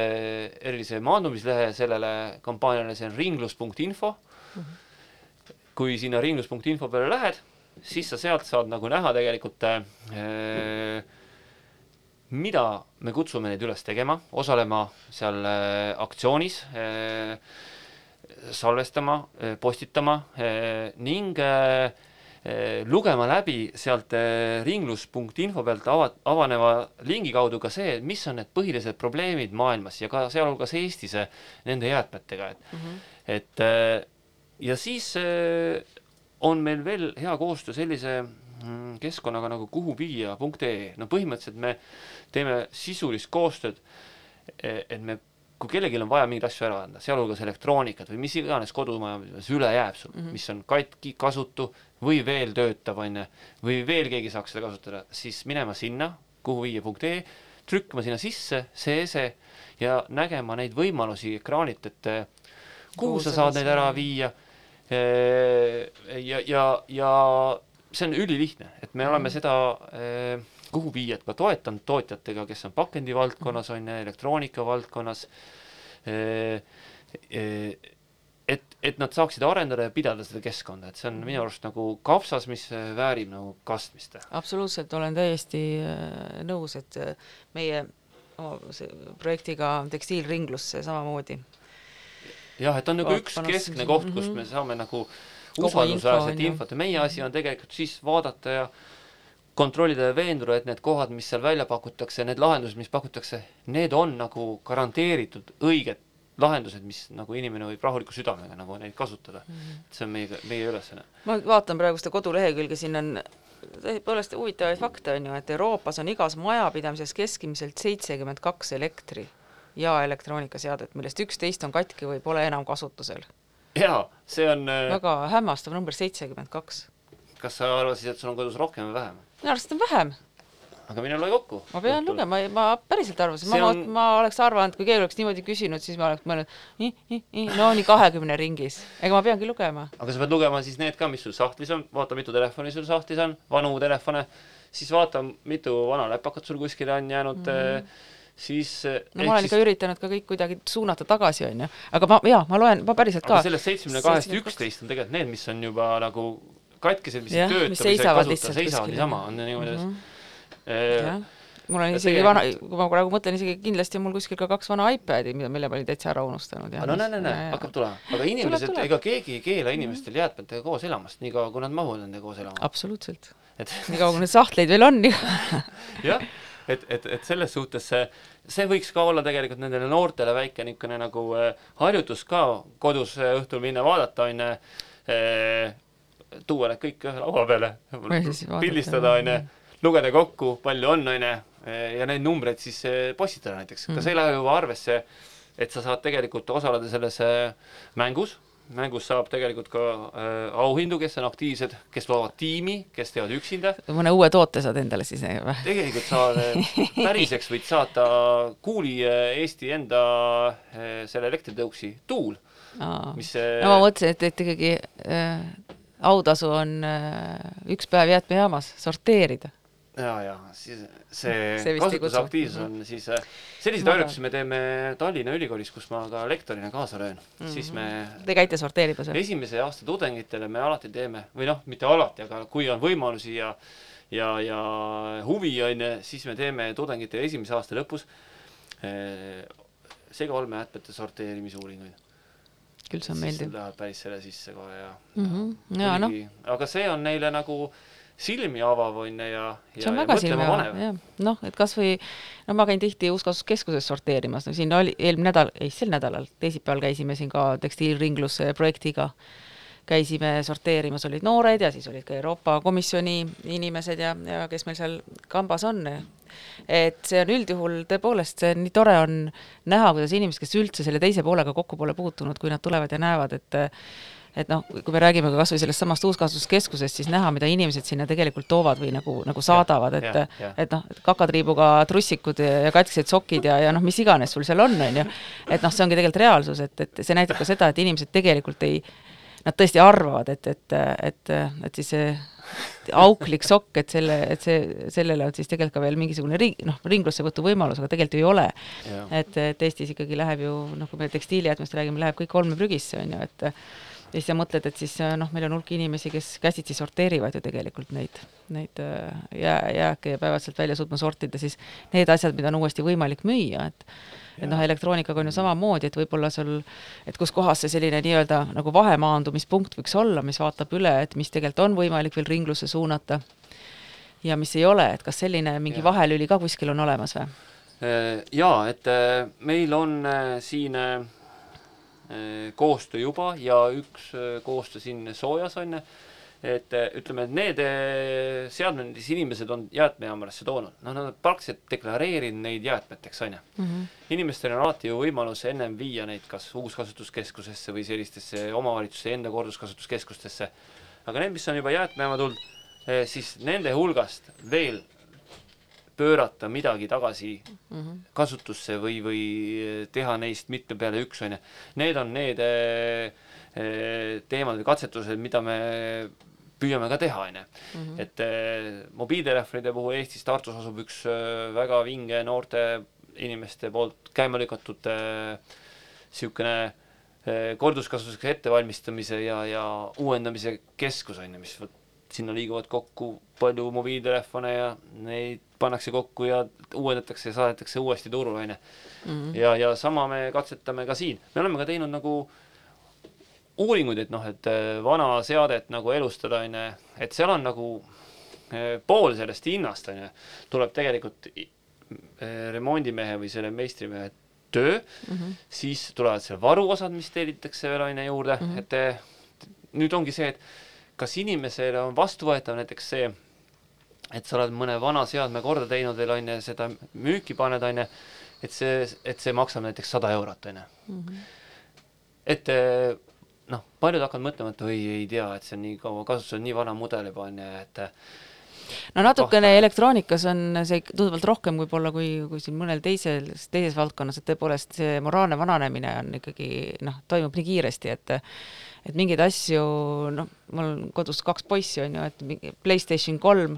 erilise maandumislehe sellele kampaaniale, see on ringlus.info mm. -hmm kui sinna ringlus.info peale lähed, siis sa sealt saad nagu näha tegelikult äh, mida me kutsume neid üles tegema, osalema seal äh, aktsioonis äh,, salvestama äh,, postitama äh, ning äh, eh, lugema läbi sealt eh, ringlus.info pealt ava-, avaneva lingi kaudu ka see, mis on need põhilised probleemid maailmas ja ka sealhulgas Eestis eh, nende jäätmetega, et mm, -hmm. et ja siis eh, on meil veel hea koostöö sellise mm, keskkonnaga nagu kuhuviia.ee, no põhimõtteliselt me teeme sisulist koostööd, eh, et me kui kellelgi on vaja mingeid asju ära anda, sealhulgas elektroonikat või mis iganes kodumajapidamises üle jääb sul mm, -hmm. mis on katki, kasutu või veel töötav, on ju, või veel keegi saaks seda kasutada, siis minema sinna, kuhu viia.ee, trükkima sinna sisse see, see ja nägema neid võimalusi ekraanilt, et kuhu, kuhu sa saad neid ära viia ja, ja, ja see on ülilihtne, et me oleme -hmm. seda kuhu viiad ka toetanud tootjatega, kes on pakendi valdkonnas, on ju, elektroonika valdkonnas, et, et nad saaksid arendada ja pidada seda keskkonda, et see on minu arust nagu kapsas, mis väärib nagu kastmist. absoluutselt, olen täiesti nõus, et meie projektiga Tekstiilringlusse samamoodi jah, et on nagu üks keskne koht, kus mm -hmm. me saame nagu usaldusväärset infot ja meie asi on tegelikult siis vaadata ja kontrollida ja veenduda, et need kohad, mis seal välja pakutakse, need lahendused, mis pakutakse, need on nagu garanteeritud õiged lahendused, mis nagu inimene võib rahuliku südamega nagu neid kasutada mm. -hmm. see on meie, meie ülesanne. ma vaatan praegu seda kodulehekülge, siin on tõepoolest huvitavaid fakte on ju, et Euroopas on igas majapidamises keskmiselt seitsekümmend kaks elektri ja elektroonikaseadet, millest üksteist on katki või pole enam kasutusel. jaa, see on äh, väga hämmastav number, seitsekümmend kaks. kas sa arvasid, et sul on kodus rohkem või vähem? minu arust on vähem. aga mine loe kokku. ma pean Õhtul. lugema, ma päriselt arvasin, ma on..., ma oleks arvanud, kui keegi oleks niimoodi küsinud, siis ma oleks mõelnud, no nii kahekümne ringis, ega ma peangi lugema. aga sa pead lugema siis need ka, mis sul sahtlis on, vaata, mitu telefoni sul sahtlis on, vanu telefone, siis vaata, mitu vana läpakat sul kuskile on jäänud mm. -hmm siis no ma olen ikka siis... üritanud ka kõik kuidagi suunata tagasi, on ju, aga ma, jaa, ma loen, ma päriselt ka. sellest seitsmekümne kahest üksteist on tegelikult need, mis on juba nagu katkised, mis ei tööta, mis ei kasuta, seisavad niisama, on niimoodi mm -hmm. mul on isegi vana, kui ma praegu mõtlen, isegi kindlasti on mul kuskil ka kaks vana iPadi, mida, mille ma olin täitsa ära unustanud. no näe, näe, näe, hakkab tulema. aga inimesed, ega keegi ei keela inimestel jäätmetega koos elamast, niikaua kui nad mahuvad nendega koos elama. absoluutselt. Et niikaua, kui neid sahtleid veel on jah et, et, et selles suhtes see, see võiks ka olla tegelikult nendele noortele väike niisugune nagu äh, harjutus ka kodus äh, õhtul minna vaadata, on ju äh,, tuua need kõik ühe laua peale, pildistada, on ju, lugeda kokku, palju on, on ju, ja neid numbreid siis postitada näiteks mm. -hmm. ka see läheb juba arvesse, et sa saad tegelikult osaleda selles mängus mängus saab tegelikult ka äh, auhindu, kes on aktiivsed, kes loovad tiimi, kes teevad üksinda. mõne uue toote saad endale siis või? tegelikult sa äh, päriseks võid saata kuuli äh, Eesti enda äh, selle elektritõuksi Tuul, mis äh, no ma mõtlesin, et, et ikkagi äh, autasu on äh, üks päev jäätmejaamas sorteerida ja, ja siis see, see kasutusaktiivsus on siis, äh, selliseid harjutusi me teeme Tallinna Ülikoolis, kus ma ka lektorina kaasa löön mm, -hmm. siis me Te käite sorteerimas või? esimese aasta tudengitele me alati teeme, või noh, mitte alati, aga kui on võimalusi ja ja, ja huvi on ju, siis me teeme tudengitele esimese aasta lõpus eh, segaolmejäätmete sorteerimisuuringuid. küll see on meeldiv. Lähevad päris selle sisse kohe ja mm, -hmm. ja, ja noh. aga see on neile nagu äh, silmi avav on ju ja, ja, see on väga silmi avav, jah. noh, et kas või no ma käin tihti Uuskasutuskeskuses sorteerimas, no siin oli eelmine nädal, ei sel nädalal, teisipäeval käisime siin ka tekstiilringluse projektiga, käisime sorteerimas, olid noored ja siis olid ka Euroopa Komisjoni inimesed ja, ja kes meil seal kambas on. et see on üldjuhul tõepoolest, see on nii tore on näha, kuidas inimesed, kes üldse selle teise poolega kokku pole puutunud, kui nad tulevad ja näevad, et et noh, kui me räägime ka kas või sellest samast uuskasutuskeskusest, siis näha, mida inimesed sinna tegelikult toovad või nagu, nagu saadavad, et et noh, et kakatriibuga trussikud ja, ja katkised sokid ja, ja noh, mis iganes sul seal on, on ju, et noh, see ongi tegelikult reaalsus, et, et see näitab ka seda, et inimesed tegelikult ei, nad tõesti arvavad, et, et, et, et siis see auklik sokk, et selle, et see, sellele on siis tegelikult ka veel mingisugune ring, noh, ringlussevõtu võimalus, aga tegelikult ju ei ole. et, et Eestis ikkagi läheb ju, noh, kui me tekstiilijäätmest räägime, läheb kõik olmeprügisse, on ju, et ja siis sa mõtled, et siis äh, noh, meil on hulk inimesi, kes käsitsi sorteerivad ju tegelikult neid, neid äh, jää, jääke ja peavad sealt välja suutma sortida siis need asjad, mida on uuesti võimalik müüa, et et noh, elektroonikaga on ju samamoodi, et võib-olla sul, et kus kohas see selline nii-öelda nagu vahemaandumispunkt võiks olla, mis vaatab üle, et mis tegelikult on võimalik veel ringlusse suunata ja mis ei ole, et kas selline mingi Jaa. vahelüli ka kuskil on olemas või? Jaa, et äh, meil on siin koostöö juba ja üks äh, koostöö siin soojas on ju, et äh, ütleme, et need äh, seadmed, mis inimesed on jäätmejaamadesse toonud, noh, nad on praktiliselt deklareerinud neid jäätmeteks, on ju. inimestel on alati ju võimalus ennem viia neid kas uuskasutuskeskusesse või sellistesse omavalitsuse enda korduskasutuskeskustesse. aga need, mis on juba jäätmejaama tulnud, siis nende hulgast veel pöörata midagi tagasi kasutusse või, või teha neist mitme peale üks, on ju. Need on need eh, eh, teemad või katsetused, mida me püüame ka teha, on ju. et eh, mobiiltelefonide puhul Eestis Tartus asub üks väga vinge noorte inimeste poolt käima lükatud niisugune korduskasutuseks ettevalmistamise ja, ja uuendamise keskus, on ju, mis vot sinna liiguvad kokku palju mobiiltelefone ja neid pannakse kokku ja uuendatakse ja saadetakse uuesti turule, on ju. ja, ja sama me katsetame ka siin. me oleme ka teinud nagu uuringuid, et noh, et eh, vana seadet nagu elustada, on ju, et seal on nagu eh, pool sellest hinnast, on ju, tuleb tegelikult eh, remondimehe või selle meistrimehe töö mm, -hmm. siis tulevad seal varuosad, mis tellitakse veel, ju, juurde mm, -hmm. et nüüd ongi see, et kas inimesele on vastuvõetav näiteks see, et sa oled mõne vana seadme korda teinud veel, on ju, seda müüki paned, on ju, et see, et see maksab näiteks sada eurot, on ju. et eh, noh, paljud hakkavad mõtlema, et oi, ei tea, et see on nii kaua kasutusel, nii vana mudel juba, on ju, et no natukene Kahtlane. elektroonikas on see tunduvalt rohkem võib-olla kui, kui siin mõnel teisel, teises valdkonnas, et tõepoolest see moraalne vananemine on ikkagi noh, toimub nii kiiresti, et et mingeid asju, noh, mul on kodus kaks poissi, on ju, et PlayStation kolm,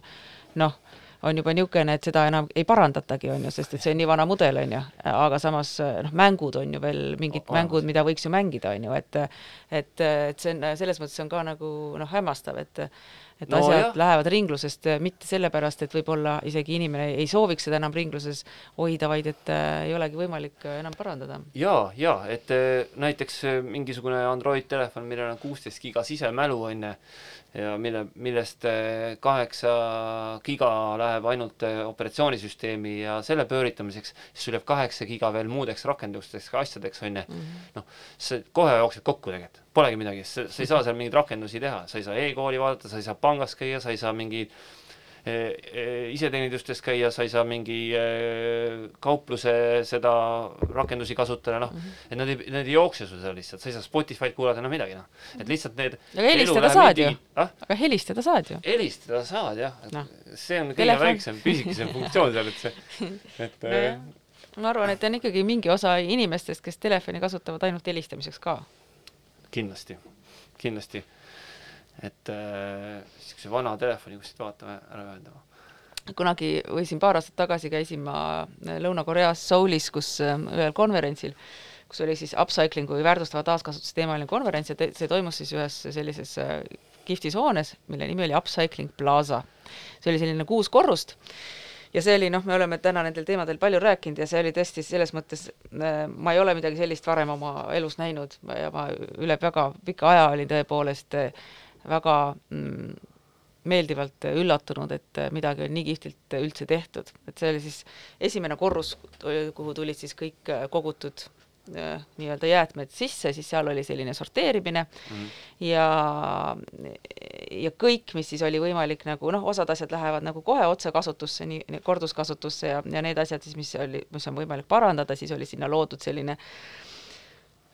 noh, on juba niisugune, et seda enam ei parandatagi, on ju, sest et see on nii vana mudel, on ju, aga samas noh, mängud on ju veel mingid Olemas. mängud, mida võiks ju mängida, on ju, et et, et see on, selles mõttes on ka nagu noh, hämmastav, et et No asjad jah. lähevad ringlusest äh, mitte sellepärast, et võib-olla isegi inimene ei sooviks seda enam ringluses hoida, vaid et äh, ei olegi võimalik äh, enam parandada. jaa, jaa, et eh, näiteks eh, mingisugune Android telefon, millel on kuusteist giga sisemälu, on ju, ja mille, millest eh, kaheksa giga läheb ainult eh, operatsioonisüsteemi ja selle pööritamiseks, siis sul jääb kaheksa giga veel muudeks rakendusteks, asjadeks, on ju. noh, see kohe jookseb kokku tegelikult, polegi midagi, sa, sa ei saa seal mingeid rakendusi teha, sa ei saa e-kooli vaadata, sa ei saa pangas käia, sa ei saa mingi e, iseteenindustes käia, sa ei saa mingi e, kaupluse seda rakendusi kasutada, noh, et nad ei, need ei jookse sul seal lihtsalt, sa ei saa Spotify'd kuulata, no midagi, noh. et lihtsalt need aga helistada saad ju. aga helistada saad ju. helistada saad jah, et Noh. see on kõige Telefon. väiksem, pisikesem funktsioon seal, et see, et nojah, ma arvan, et on ikkagi mingi osa inimestest, kes telefoni kasutavad ainult helistamiseks ka. kindlasti, kindlasti. Et niisuguse äh, vana telefoni kuskilt vaatame ära ühendama. kunagi või siin paar aastat tagasi käisin ma Lõuna-Koreas Soulis, kus äh, ühel konverentsil, kus oli siis upcycling'u või väärtustava taaskasutuse teemaline konverents ja te, see toimus siis ühes sellises äh, kihvtis hoones, mille nimi oli Upcycling Plaza. see oli selline kuus korrust ja see oli noh, me oleme täna nendel teemadel palju rääkinud ja see oli tõesti selles mõttes, ma ei ole midagi sellist varem oma elus näinud ja ma üle väga pika aja olin tõepoolest väga mm, meeldivalt üllatunud, et midagi on nii kihvtilt üldse tehtud, et see oli siis esimene korrus, kuhu tulid siis kõik kogutud eh, nii-öelda jäätmed sisse, siis seal oli selline sorteerimine mm ja, ja kõik, mis siis oli võimalik nagu noh, osad asjad lähevad nagu kohe otse kasutusse, nii, korduskasutusse ja, ja need asjad siis, mis oli, mis on võimalik parandada, siis oli sinna loodud selline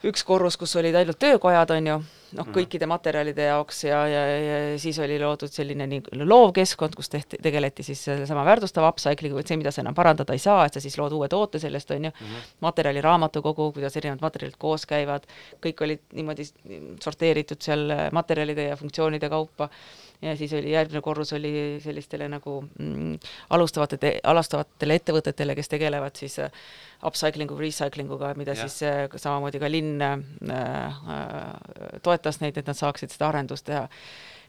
üks korrus, kus olid ainult töökojad, on ju, noh, kõikide materjalide jaoks ja, ja, ja siis oli loodud selline nii loovkeskkond, kus tehti, tegeleti siis sellesama väärtustava upcycling'u, et see, mida sa enam parandada ei saa, et sa siis lood uue toote sellest, on ju. Mm -hmm., materjaliraamatukogu, kuidas erinevad materjalid koos käivad, kõik olid niimoodi sorteeritud seal materjalide ja funktsioonide kaupa. Ja siis oli järgmine korrus oli sellistele nagu mm, alustavate, alustavatele ettevõtetele, kes tegelevad siis äh, upcycling'u, recycling uga, mida ja. siis äh, samamoodi ka linn äh, äh, toetas neid, et nad saaksid seda arendust teha.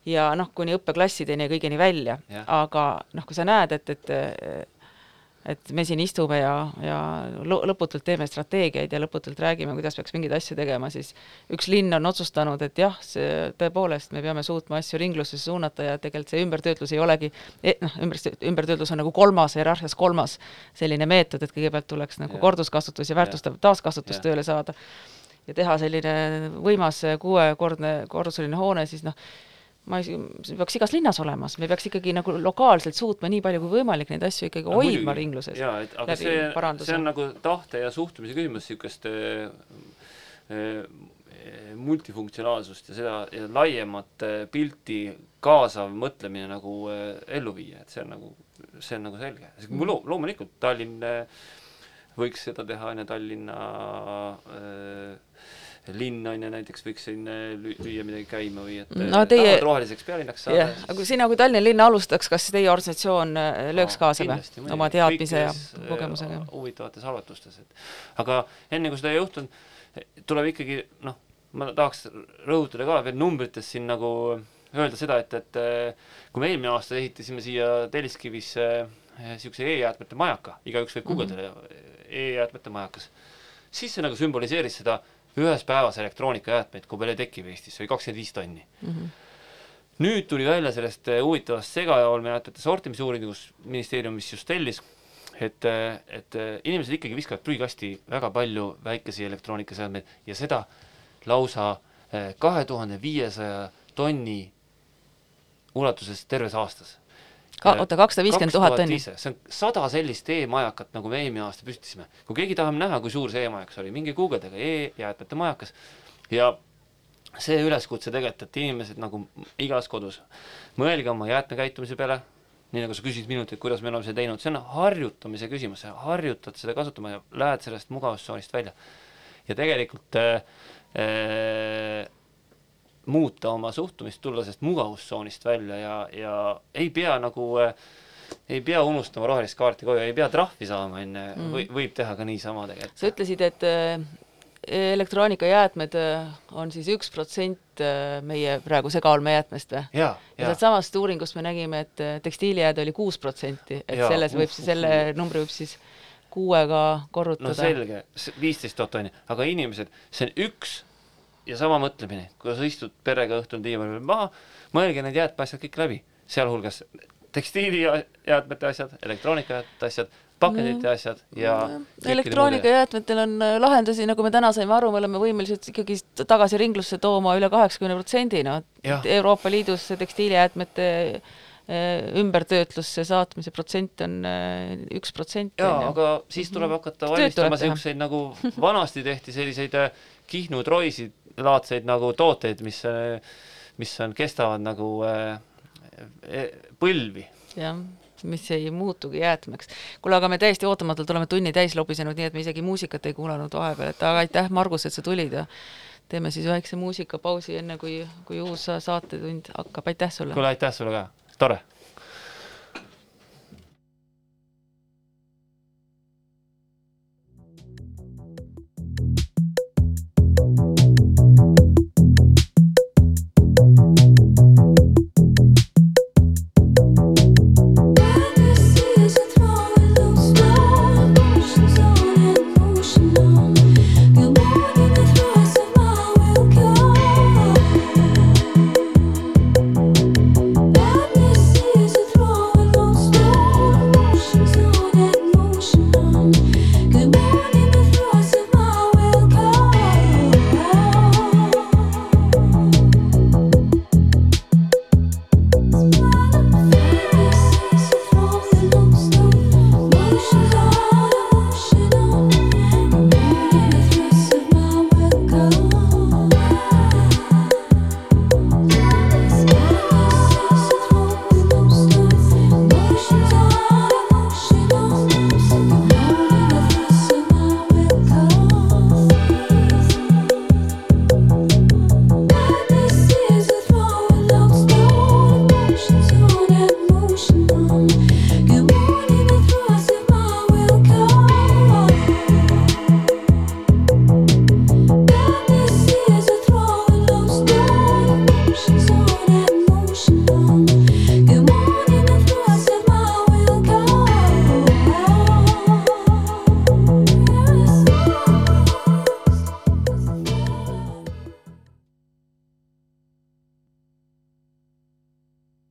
ja noh, kuni õppeklassideni ja kõigeni välja, aga noh, kui sa näed, et, et et me siin istume ja, ja lõputult teeme strateegiaid ja lõputult räägime, kuidas peaks mingeid asju tegema, siis üks linn on otsustanud, et jah, see tõepoolest, me peame suutma asju ringlusesse suunata ja tegelikult see ümbertöötlus ei olegi eh,, noh, ümber, ümbertöötlus on nagu kolmas, hierarhias kolmas selline meetod, et kõigepealt tuleks nagu korduskasutus ja väärtustav taaskasutus tööle saada ja teha selline võimas kuuekordne korruseline hoone, siis noh, ma ei, see peaks igas linnas olemas, me peaks ikkagi nagu lokaalselt suutma nii palju kui võimalik neid asju ikkagi no, hoidma muidugi. ringluses. jaa, et aga see, see on nagu tahte ja suhtumise küsimus, niisugust äh, äh, multifunktsionaalsust ja seda ja laiemat äh, pilti kaasav mõtlemine nagu ellu viia, et see on nagu, see on nagu selge. Lo-, loomulikult Tallinn võiks seda teha, on ju, Tallinna äh, linn on ju näiteks võiks siin lüüa midagi käima või et no, teie... tahavad roheliseks pealinnaks saada yeah.. aga kui sina kui Tallinna linn alustaks, kas teie organisatsioon äh, lööks no, kaasa või oma teadmise ja äh, kogemusega? huvitavates arvutustes, et aga enne kui seda ei juhtunud, tuleb ikkagi noh, ma tahaks rõhutada ka veel numbrites siin nagu öelda seda, et, et äh, kui me eelmine aasta ehitasime siia Telliskivisse niisuguse e-jäätmete majaka, igaüks võib guugeldada mm -hmm. e-jäätmete majakas, siis see nagu sümboliseeris seda ühes päevas elektroonikajäätmeid, kui palju tekib Eestis, see oli kakskümmend viis tonni mm. -hmm. nüüd tuli välja sellest eh, huvitavast segaolmejäätmete sortimisuuringust, ministeerium vist just tellis, et, eh, et eh, inimesed ikkagi viskavad prügikasti väga palju väikesi elektroonikaseadmeid ja seda lausa kahe tuhande viiesaja tonni ulatuses terves aastas ka, oota, kakssada viiskümmend tuhat tonni? see on sada sellist e-majakat, nagu me eelmine aasta püstitasime. kui keegi tahab näha, kui suur see e-majakas oli, minge guugeldage e-jäätmete majakas ja see üleskutse tegelikult, et inimesed nagu igas kodus, mõelge oma jäätmekäitumise peale, nii nagu sa küsisid minult, et kuidas me oleme seda teinud, see on harjutamise küsimus, sa harjutad seda kasutama ja lähed sellest mugavustsoonist välja. ja tegelikult äh, äh, muuta oma suhtumist, tulla sellest mugavustsoonist välja ja, ja ei pea nagu äh, ei pea unustama rohelist kaarti koju, ei pea trahvi saama enne mm., või võib teha ka niisama tegelikult. sa ütlesid, et äh, elektroonikajäätmed äh, on siis üks protsent meie praegu segaolmejäätmest või? ja, ja sealt samast uuringust me nägime, et tekstiilijääd oli kuus protsenti, et ja, selles võib siis, selle numbri võib siis kuuega korrutada. no selge, viisteist tuhat tonni, aga inimesed, see on üks ja sama mõtlemine, kui sa istud perega õhtul diivani peal maha, mõelge need jäätmeasjad kõik läbi, sealhulgas tekstiilijäätmete asjad, elektroonikajäätmete asjad, pakendite mm. asjad ja mm. elektroonikajäätmetel on äh, lahendusi, nagu me täna saime aru, me oleme võimelised ikkagi tagasi ringlusse tooma üle kaheksakümne protsendi, noh, Euroopa Liidus tekstiilijäätmete äh, ümbertöötlusse saatmise protsent on äh, üks protsent. jaa, aga siis tuleb mhm. hakata valmistama niisuguseid, nagu vanasti tehti selliseid Kihnu troisid laadseid nagu tooteid, mis, mis on, kestavad nagu äh, põlvi. jah, mis ei muutugi jäätmeks. kuule, aga me täiesti ootamatult oleme tunni täis lobisenud, nii et me isegi muusikat ei kuulanud vahepeal, et aga aitäh, Margus, et sa tulid ja teeme siis väikse muusikapausi, enne kui, kui uus saatetund hakkab, aitäh sulle! kuule, aitäh sulle ka, tore!